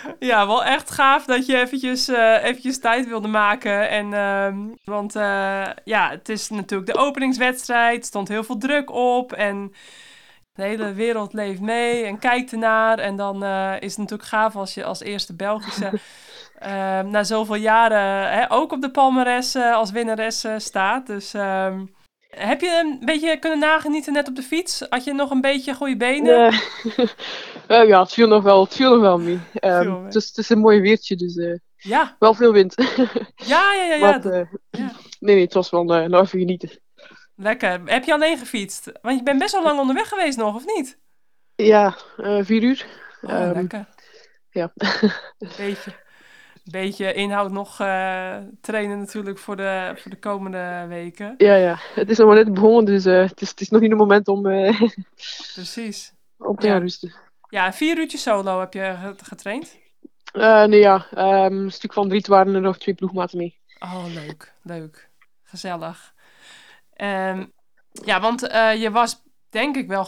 Speaker 4: ja, wel echt gaaf dat je eventjes, eh, eventjes tijd wilde maken. En, ehm, want eh, ja, het is natuurlijk de openingswedstrijd, stond heel veel druk op en... De hele wereld leeft mee en kijkt ernaar. En dan eh, is het natuurlijk gaaf als je als eerste Belgische ehm, na zoveel jaren hè, ook op de palmares als winnares staat. Dus ehm, heb je een beetje kunnen nagenieten net op de fiets? Had je nog een beetje goede benen?
Speaker 7: Eh, ja, het viel nog wel, het viel nog wel mee. Ehm, het, is, het is een mooi weertje, dus eh,
Speaker 4: Ja,
Speaker 7: wel veel wind.
Speaker 4: ja, ja, ja. ja.
Speaker 7: Maar, eh,
Speaker 4: ja.
Speaker 7: Nee, nee, het was wel nog even genieten.
Speaker 4: Lekker. Heb je alleen gefietst? Want je bent best wel lang onderweg geweest nog, of niet?
Speaker 7: Ja, vier uur.
Speaker 4: Oh,
Speaker 7: Ehm,
Speaker 4: lekker.
Speaker 7: ja.
Speaker 4: Beetje. Beetje inhoud nog eh, trainen natuurlijk voor de, voor de komende weken.
Speaker 7: Ja, ja. Het is nog maar net begonnen, dus eh, het, is, het is nog niet het moment om, eh,
Speaker 4: Precies.
Speaker 7: om te
Speaker 4: Ja.
Speaker 7: rusten.
Speaker 4: Ja, vier uurtjes solo heb je ge- getraind.
Speaker 7: Nee, ja. ehm, een stuk van de rit waren er nog twee ploegmaten mee.
Speaker 4: Oh, leuk, leuk. Gezellig. Ehm, ja, want je was denk ik wel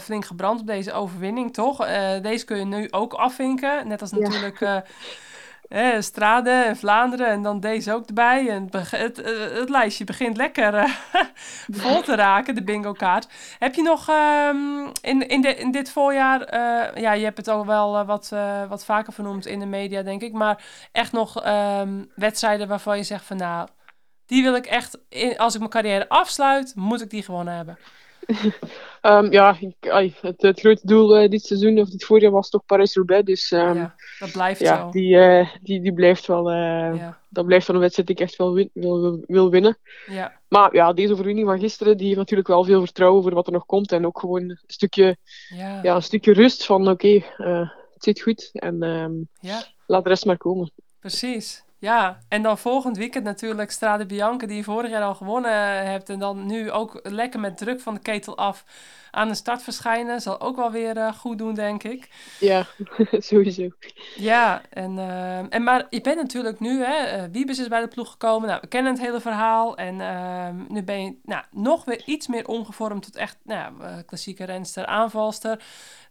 Speaker 4: flink gebrand op deze overwinning, toch? Deze kun je nu ook afvinken. Net als
Speaker 7: Ja.
Speaker 4: natuurlijk eh Strade en Vlaanderen en dan deze ook erbij. En het, eh, het lijstje begint lekker eh, vol te raken, de bingo kaart. Heb je nog ehm, in, in, de, in dit voorjaar, eh, ja, je hebt het al wel wat, wat vaker vernoemd in de media, denk ik, maar echt nog ehm, wedstrijden waarvan je zegt van nou, die wil ik echt, in, als ik mijn carrière afsluit, moet ik die gewonnen hebben.
Speaker 7: Ehm, ja, ik, ai, het, het grote doel eh, dit seizoen, of dit voorjaar, was toch Paris-Roubaix. Dus ehm,
Speaker 4: ja, dat blijft
Speaker 7: ja,
Speaker 4: zo.
Speaker 7: die, eh, die, die blijft wel... eh,
Speaker 4: Ja,
Speaker 7: Dat blijft wel een wedstrijd die ik echt wel win- wil, wil, wil winnen.
Speaker 4: ja,
Speaker 7: Maar ja, deze overwinning van gisteren, die heeft natuurlijk wel veel vertrouwen voor wat er nog komt. En ook gewoon een stukje,
Speaker 4: ja,
Speaker 7: ja, een stukje rust van, oké, het zit goed. En ehm,
Speaker 4: ja.
Speaker 7: laat de rest maar komen.
Speaker 4: Precies. Ja, en dan volgend weekend natuurlijk Strade Bianca, die je vorig jaar al gewonnen hebt. En dan nu ook lekker met druk van de ketel af aan de start verschijnen. Zal ook wel weer eh, goed doen, denk ik.
Speaker 7: Ja, sowieso.
Speaker 4: Ja, en, eh, en maar je bent natuurlijk nu, hè, eh, Wiebes is bij de ploeg gekomen. Nou, we kennen het hele verhaal. En ehm, nu ben je nou, nog weer iets meer omgevormd tot echt nou, klassieke renster, aanvalster.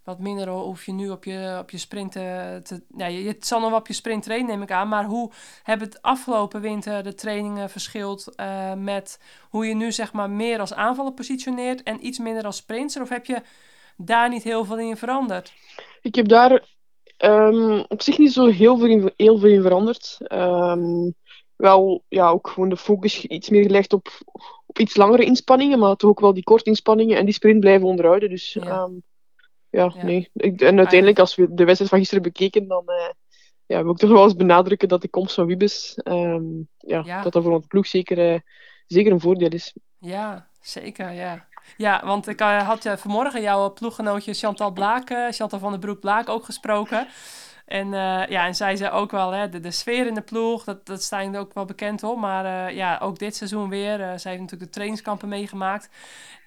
Speaker 4: Wat minder hoef je nu op je, op je sprint te... te ja, je, het zal nog wel op je sprint trainen, neem ik aan. Maar hoe hebben het afgelopen winter de trainingen verschild eh, met hoe je nu zeg maar meer als aanvaller positioneert en iets minder als Of heb je daar niet heel veel in veranderd?
Speaker 7: Ik heb daar ehm, op zich niet zo heel veel in, heel veel in veranderd. Ehm, wel, ja, ook gewoon de focus iets meer gelegd op, op iets langere inspanningen, maar toch ook wel die korte inspanningen en die sprint blijven onderhouden. Dus
Speaker 4: Ja.
Speaker 7: ja, ja,
Speaker 4: Ja.
Speaker 7: nee. Ik, en uiteindelijk, als we de wedstrijd van gisteren bekeken, dan eh, ja, wil ik toch wel eens benadrukken dat de komst van Wiebes, ehm, ja,
Speaker 4: Ja.
Speaker 7: dat dat voor onze ploeg zeker, eh, zeker een voordeel is.
Speaker 4: Ja, zeker, ja. Ja, want ik eh, had je vanmorgen jouw ploeggenootje Chantal Blaak, eh, Chantal van den Broek Blaak ook gesproken. En, eh, ja, en zij zei ook wel, hè, de, de sfeer in de ploeg, dat, dat sta je ook wel bekend op. Maar eh, ja, ook dit seizoen weer. eh, zij heeft natuurlijk de trainingskampen meegemaakt.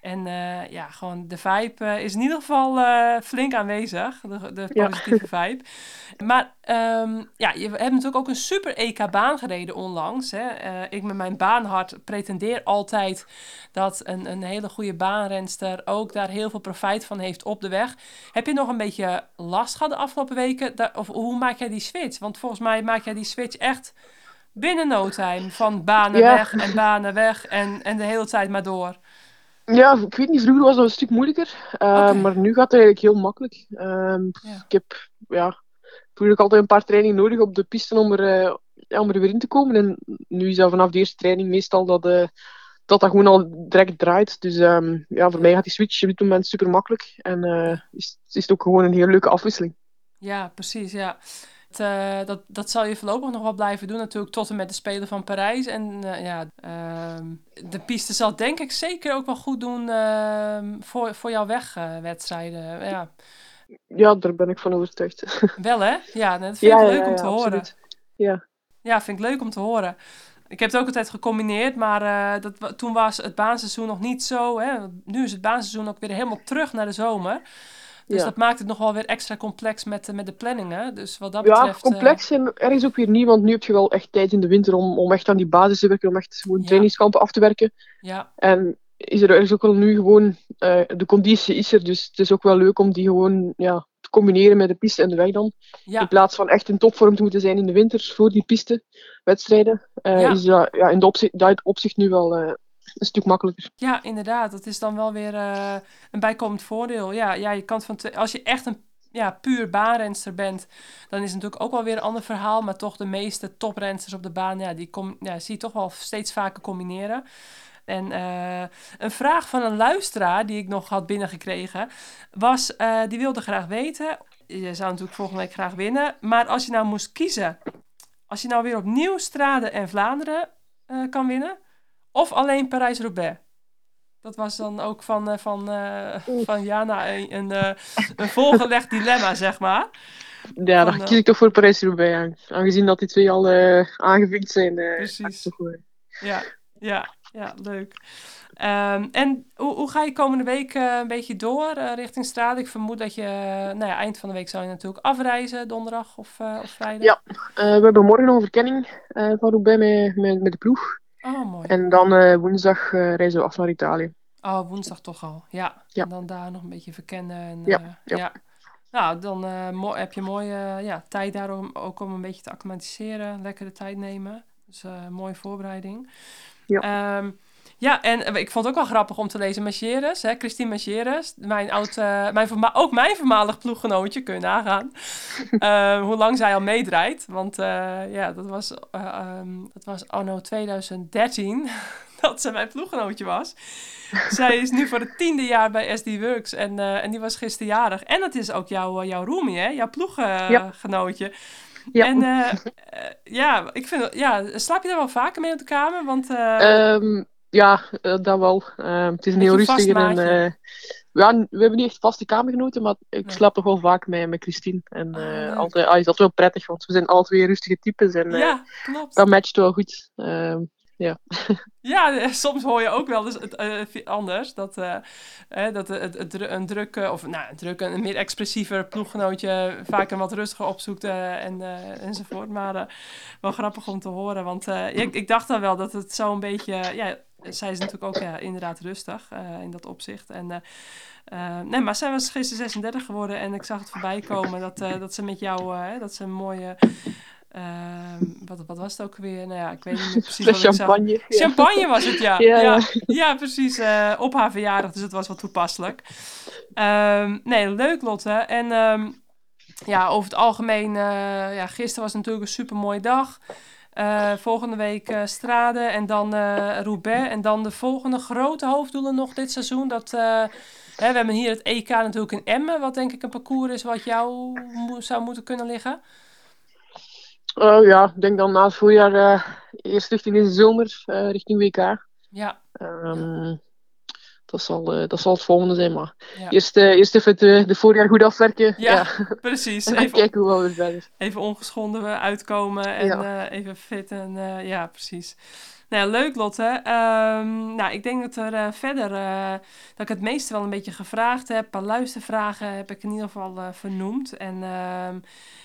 Speaker 4: En eh, ja, gewoon de vibe eh, is in ieder geval eh, flink aanwezig. De, de
Speaker 7: Ja.
Speaker 4: positieve vibe. Maar ehm, ja, je hebt natuurlijk ook een super EK-baan gereden onlangs. Hè? Ik met mijn baanhart pretendeer altijd dat een, een hele goede baanrenster ook daar heel veel profijt van heeft op de weg. Heb je nog een beetje last gehad de afgelopen weken? Of hoe maak jij die switch? Want volgens mij maak jij die switch echt binnen no time. Van banen
Speaker 7: Ja.
Speaker 4: weg en banen weg en, en de hele tijd maar door.
Speaker 7: Ja, ik weet niet, vroeger was dat een stuk moeilijker, eh, maar nu gaat het eigenlijk heel makkelijk. Ehm,
Speaker 4: Ja.
Speaker 7: Ik heb ja, vroeger altijd een paar trainingen nodig op de piste om er, eh, ja, om er weer in te komen. En nu is dat vanaf de eerste training meestal dat eh, dat, dat gewoon al direct draait. Dus ehm, ja, voor mij gaat die switch op dit moment super makkelijk. En is, is het ook gewoon een hele leuke afwisseling.
Speaker 4: Ja, precies, ja. Het, eh, dat, dat zal je voorlopig nog wel blijven doen, natuurlijk, tot en met de Spelen van Parijs. En eh, ja, ehm, de piste zal denk ik zeker ook wel goed doen ehm, voor, voor jouw wegwedstrijden. ja,
Speaker 7: Ja, daar ben ik van overtuigd.
Speaker 4: wel hè? Ja, dat vind ik
Speaker 7: ja,
Speaker 4: leuk
Speaker 7: ja,
Speaker 4: om te horen.
Speaker 7: Ja.
Speaker 4: Ja, vind ik leuk om te horen. Ik heb het ook altijd gecombineerd, maar eh, dat, toen was het baanseizoen nog niet zo. Hè? Nu is het baanseizoen ook weer helemaal terug naar de zomer. Dus
Speaker 7: Ja.
Speaker 4: dat maakt het nog wel weer extra complex met, de- met de planningen. Dus wat dat
Speaker 7: Ja,
Speaker 4: betreft... eh,
Speaker 7: complex en ergens ook weer niet, want nu heb je wel echt tijd in de winter om, om echt aan die basis te werken, om echt gewoon
Speaker 4: Ja.
Speaker 7: trainingskampen af te werken.
Speaker 4: ja,
Speaker 7: En is er ergens ook wel nu gewoon, eh, de conditie is er, dus het is ook wel leuk om die gewoon ja, te combineren met de piste en de weg dan.
Speaker 4: ja,
Speaker 7: In plaats van echt in topvorm te moeten zijn in de winter voor die piste wedstrijden, eh,
Speaker 4: Ja.
Speaker 7: is dat ja, in de opzicht, dat opzicht nu wel eh, een stuk makkelijker.
Speaker 4: Ja, inderdaad. Dat is dan wel weer eh, een bijkomend voordeel. Ja, ja je kan van als je echt een ja, puur baanrenster bent, dan is het natuurlijk ook wel weer een ander verhaal. Maar toch de meeste toprensters op de baan, ja, die kom, ja, zie je toch wel steeds vaker combineren. En eh, een vraag van een luisteraar die ik nog had binnengekregen, was, eh, die wilde graag weten, je zou natuurlijk volgende week graag winnen, maar als je nou moest kiezen, als je nou weer opnieuw Strade en Vlaanderen kan winnen, of alleen Parijs-Roubaix? Dat was dan ook van, eh, van, eh, van Jana een, een, eh, een volgelegd dilemma, zeg maar.
Speaker 7: ja, dan kies ik toch voor Parijs-Roubaix. Aangezien dat die twee al aangevinkt zijn.
Speaker 4: Precies. Ja, ja, ja, leuk. Ehm, en hoe, hoe ga je komende week een beetje door richting straat? Ik vermoed dat je, nou ja, eind van de week zou je natuurlijk afreizen, donderdag of, of vrijdag.
Speaker 7: Ja. we hebben morgen nog een verkenning van Roubaix met, met, met de ploeg.
Speaker 4: Oh, mooi.
Speaker 7: En dan eh, woensdag eh, reizen we af naar Italië.
Speaker 4: Oh, woensdag toch al. Ja.
Speaker 7: Ja.
Speaker 4: En dan daar nog een beetje verkennen. En,
Speaker 7: Ja,
Speaker 4: eh,
Speaker 7: ja.
Speaker 4: ja. Nou, dan heb je mooie ja, tijd daar om, ook om een beetje te acclimatiseren. Lekker de tijd nemen. Dus mooie voorbereiding.
Speaker 7: Ja.
Speaker 4: Ehm, ja, en eh, ik vond het ook wel grappig om te lezen Macheres, hè, Christine Macheres, mijn oud, eh, mijn ook mijn voormalig ploeggenootje, kun je nagaan. Ehm, hoe lang zij al meedraait. Want eh, ja, dat was, eh, ehm, dat was anno 2013 dat ze mijn ploeggenootje was. Zij is nu voor het tiende jaar bij SD Works en, en die was gisteren jarig. En dat is ook jouw, jouw roomie, hè? Jouw ploeggenootje.
Speaker 7: Ja.
Speaker 4: En ja, ik vind, ja, slaap je daar wel vaker mee op de kamer? Want eh,
Speaker 7: Ehm, ja, eh, dat wel. Ehm, het is een heel
Speaker 4: vast
Speaker 7: rustige en...
Speaker 4: maatje.
Speaker 7: eh, ja, we hebben niet echt vaste kamergenoten, maar ik
Speaker 4: Nee.
Speaker 7: slaap toch wel vaak met, met Christine. En
Speaker 4: Ah,
Speaker 7: eh, altijd, ah, is dat wel prettig, want we zijn alle twee rustige types. En
Speaker 4: ja, klopt.
Speaker 7: dat matcht wel goed. Ehm,
Speaker 4: Ja, eh, soms hoor je ook wel eens het, anders. Dat, eh, dat het, een drukke, of nou, een drukke, een meer expressiever ploeggenootje vaak een wat rustiger opzoekt en, enzovoort. Maar wel grappig om te horen. Want ja, ik, ik dacht dan wel dat het zo'n beetje. ja, zij is natuurlijk ook ja, inderdaad rustig eh, in dat opzicht. En, eh, eh, nee, maar zij was gisteren 36 geworden en ik zag het voorbij komen dat, dat ze met jou, dat ze een mooie. wat, wat was het ook weer? Nou ja, ik weet niet meer precies wat ik zag.
Speaker 7: champagne. ja.
Speaker 4: Champagne was het, ja.
Speaker 7: Ja,
Speaker 4: ja, precies. op haar verjaardag, dus het was wel toepasselijk. Ehm, nee, leuk Lotte. En ehm, ja, over het algemeen, ja, gisteren was natuurlijk een super mooie dag. Eh, volgende week eh Strade en dan eh Roubaix. En dan de volgende grote hoofddoelen nog dit seizoen. Dat, hè, we hebben hier het EK natuurlijk in Emmen. Wat denk ik een parcours is wat jou mo- zou moeten kunnen liggen.
Speaker 7: Oh ja, ik denk dan na het voorjaar eerst richting de zomer, richting WK.
Speaker 4: Ja,
Speaker 7: Ehm, dat, zal, eh, dat zal het volgende zijn, maar
Speaker 4: ja.
Speaker 7: eerst, eh, eerst even het, eh, de voorjaar goed afwerken.
Speaker 4: Ja, precies. Even
Speaker 7: kijken hoe we weer verder.
Speaker 4: even ongeschonden uitkomen en
Speaker 7: Ja.
Speaker 4: even fit. En, ja, precies. Nou, ja, leuk Lotte. Ehm, nou, ik denk dat er eh, verder, eh, dat ik het meeste wel een beetje gevraagd heb. Een paar luistervragen heb ik in ieder geval eh, vernoemd. En ehm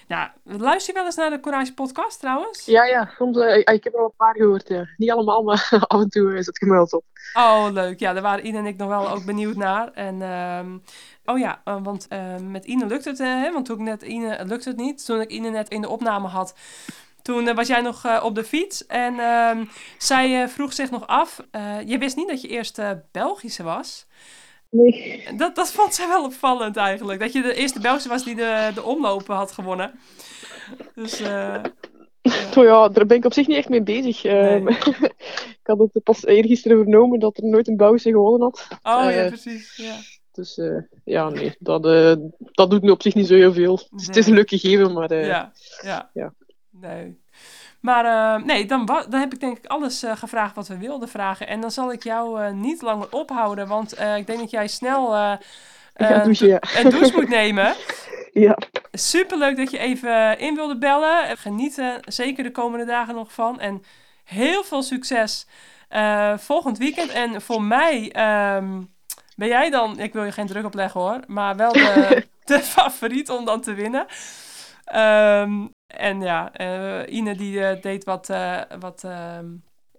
Speaker 4: nou, luister je wel eens naar de Courage podcast trouwens?
Speaker 7: Ja, ja, soms, ik- heb er al een paar gehoord. Ja. Niet allemaal, maar af en toe is het gemeld op.
Speaker 4: Oh, leuk. Ja, daar waren Ine en ik nog wel ook benieuwd naar. En, ehm, oh ja, want met Ine lukt het, hè? Want toen ik net Ine, lukt het niet. Toen ik Ine net in de opname had, toen eh, was jij nog eh, op de fiets. En ehm, zij eh, vroeg zich nog af, je wist niet dat je eerst Belgische was.
Speaker 7: Nee.
Speaker 4: Dat, dat vond zij wel opvallend eigenlijk. Dat je de eerste Belgische was die de, de omlopen had gewonnen. Dus
Speaker 7: Oh ja, daar ben ik op zich niet echt mee bezig. Ehm, ik had het pas eergisteren vernomen dat er nooit een Belgische gewonnen had.
Speaker 4: oh ja, precies. Ja.
Speaker 7: Dus ja, nee, dat, dat doet nu op zich niet zo heel veel. Dus het is een leuk gegeven, maar
Speaker 4: ja, ja.
Speaker 7: ja.
Speaker 4: Nee. Maar eh, nee, dan, dan heb ik denk ik alles eh, gevraagd wat we wilden vragen. En dan zal ik jou eh, niet langer ophouden, want ik denk dat jij snel
Speaker 7: ja.
Speaker 4: een douche moet nemen.
Speaker 7: ja.
Speaker 4: Superleuk dat je even in wilde bellen. Geniet er zeker de komende dagen nog van. En heel veel succes volgend weekend. En voor mij ehm, ben jij dan, ik wil je geen druk opleggen hoor, maar wel de, de favoriet om dan te winnen. Ehm, en ja, eh, Ine die eh, deed wat, eh, wat ehm,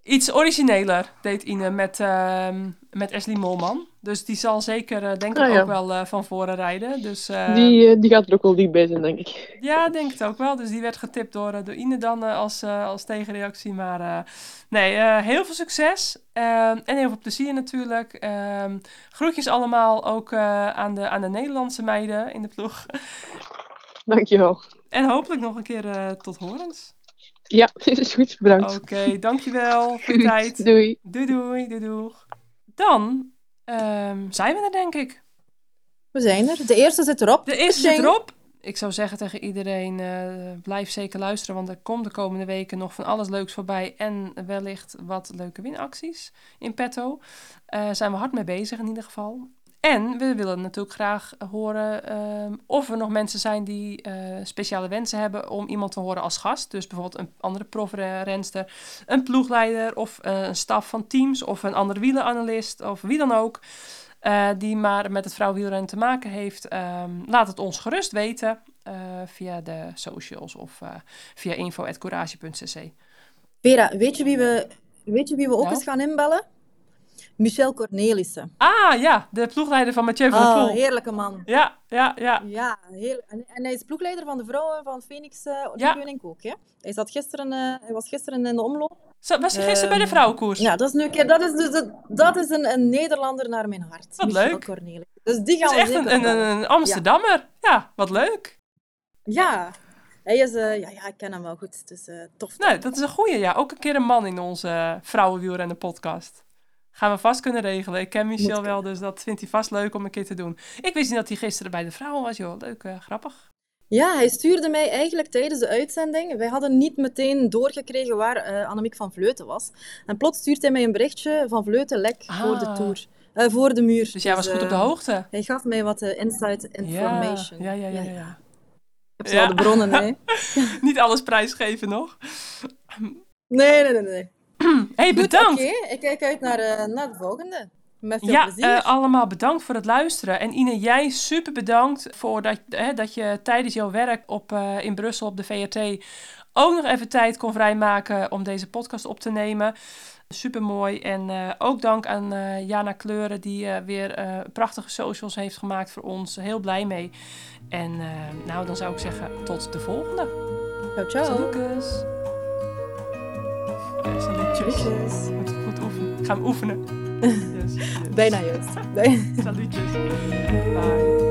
Speaker 4: iets origineler, deed Ine met, ehm, met Ashley Molman. Dus die zal zeker, denk ik,
Speaker 7: Ah, ja.
Speaker 4: ook wel van voren rijden. Dus, eh,
Speaker 7: Die, die gaat er ook wel diep bij zijn, denk ik.
Speaker 4: ja, denk het ook wel. Dus die werd getipt door, door Ine dan als, als tegenreactie. Maar nee, heel veel succes. Ehm, en heel veel plezier natuurlijk. Ehm, groetjes allemaal ook aan, de, aan de Nederlandse meiden in de ploeg.
Speaker 7: Dankjewel.
Speaker 4: En hopelijk nog een keer eh, tot horens.
Speaker 7: Ja, is goed. Bedankt.
Speaker 4: Oké, dankjewel voor je tijd.
Speaker 7: Doei.
Speaker 4: Doei doei, doei doeg. Dan ehm, zijn we er denk ik.
Speaker 5: We zijn er. De eerste zit erop.
Speaker 4: De eerste zit erop. Ik zou zeggen tegen iedereen, eh, blijf zeker luisteren, want er komt de komende weken nog van alles leuks voorbij en wellicht wat leuke winacties in petto. Eh zijn we hard mee bezig in ieder geval. En we willen natuurlijk graag horen ehm, of er nog mensen zijn die eh, speciale wensen hebben om iemand te horen als gast. Dus bijvoorbeeld een andere profrenster, een ploegleider of eh, een staf van teams of een andere wielenanalist of wie dan ook. eh, die maar met het vrouwenwielrennen te maken heeft. Ehm, laat het ons gerust weten via de socials of via info.courage.cc.
Speaker 5: Vera, weet je wie we, weet je wie we ook
Speaker 4: Nou?
Speaker 5: eens gaan inbellen? Michel Cornelissen.
Speaker 4: Ah ja, de ploegleider van Mathieu van der
Speaker 5: Ah,
Speaker 4: Poel.
Speaker 5: heerlijke man.
Speaker 4: Ja, ja, ja.
Speaker 5: Ja, heel, en, en hij is ploegleider van de vrouwen van Phoenix eh
Speaker 4: Ja.
Speaker 5: Ook. Hè? Hij, zat gisteren, eh, hij was gisteren in de omloop.
Speaker 4: Zo, was hij gisteren bij de
Speaker 5: Ehm,
Speaker 4: vrouwenkoers?
Speaker 5: Ja, dat is, nu een keer, dat is, dus een- dat is een, een Nederlander naar mijn hart.
Speaker 4: Wat
Speaker 5: Michel
Speaker 4: leuk.
Speaker 5: Cornelissen. Dus die gaan
Speaker 4: Dat is echt een, een,
Speaker 5: bellen.
Speaker 4: een Amsterdammer. Ja. wat leuk.
Speaker 5: Ja, hij is... eh, ja, ja, ik ken hem wel goed. Dus tof.
Speaker 4: Nou, dat is een goeie. Ja, ook een keer een man in onze uh, vrouwenwielrennen podcast. Gaan we vast kunnen regelen. Ik ken Michel wel, dus dat vindt hij vast leuk om een keer te doen. Ik wist niet dat hij gisteren bij de vrouwen was, joh. Leuk, eh, grappig.
Speaker 5: Ja, hij stuurde mij eigenlijk tijdens de uitzending. Wij hadden niet meteen doorgekregen waar eh Annemiek van Vleuten was. En plots stuurt hij mij een berichtje van Vleuten lek voor de
Speaker 4: Ah.
Speaker 5: tour. Eh, voor de muur.
Speaker 4: Dus jij was goed op de hoogte.
Speaker 5: Hij gaf mij wat inside information.
Speaker 4: Ja, ja, ja, ja. ja.
Speaker 5: Ik heb
Speaker 4: Ja.
Speaker 5: de bronnen, nee.
Speaker 4: niet alles prijsgeven nog.
Speaker 5: Nee, nee, nee. nee.
Speaker 4: Hey, bedankt.
Speaker 5: Oké, ik kijk uit naar, eh, naar de volgende. Met veel
Speaker 4: Ja,
Speaker 5: plezier.
Speaker 4: eh, allemaal bedankt voor het luisteren. En Ine, jij super bedankt voor dat, hè, dat je tijdens jouw werk op, eh, in Brussel op de VRT ook nog even tijd kon vrijmaken om deze podcast op te nemen. Super mooi. En ook dank aan Jana Kleuren, die weer prachtige socials heeft gemaakt voor ons. Heel blij mee. En nou, dan zou ik zeggen, tot de volgende.
Speaker 5: ciao, ciao.
Speaker 4: Ja, salutjes.
Speaker 5: Salutjes.
Speaker 4: Moet goed oefenen. Ik ga hem oefenen. Yes, yes.
Speaker 5: Bijna juist.
Speaker 4: Salutjes. Bye.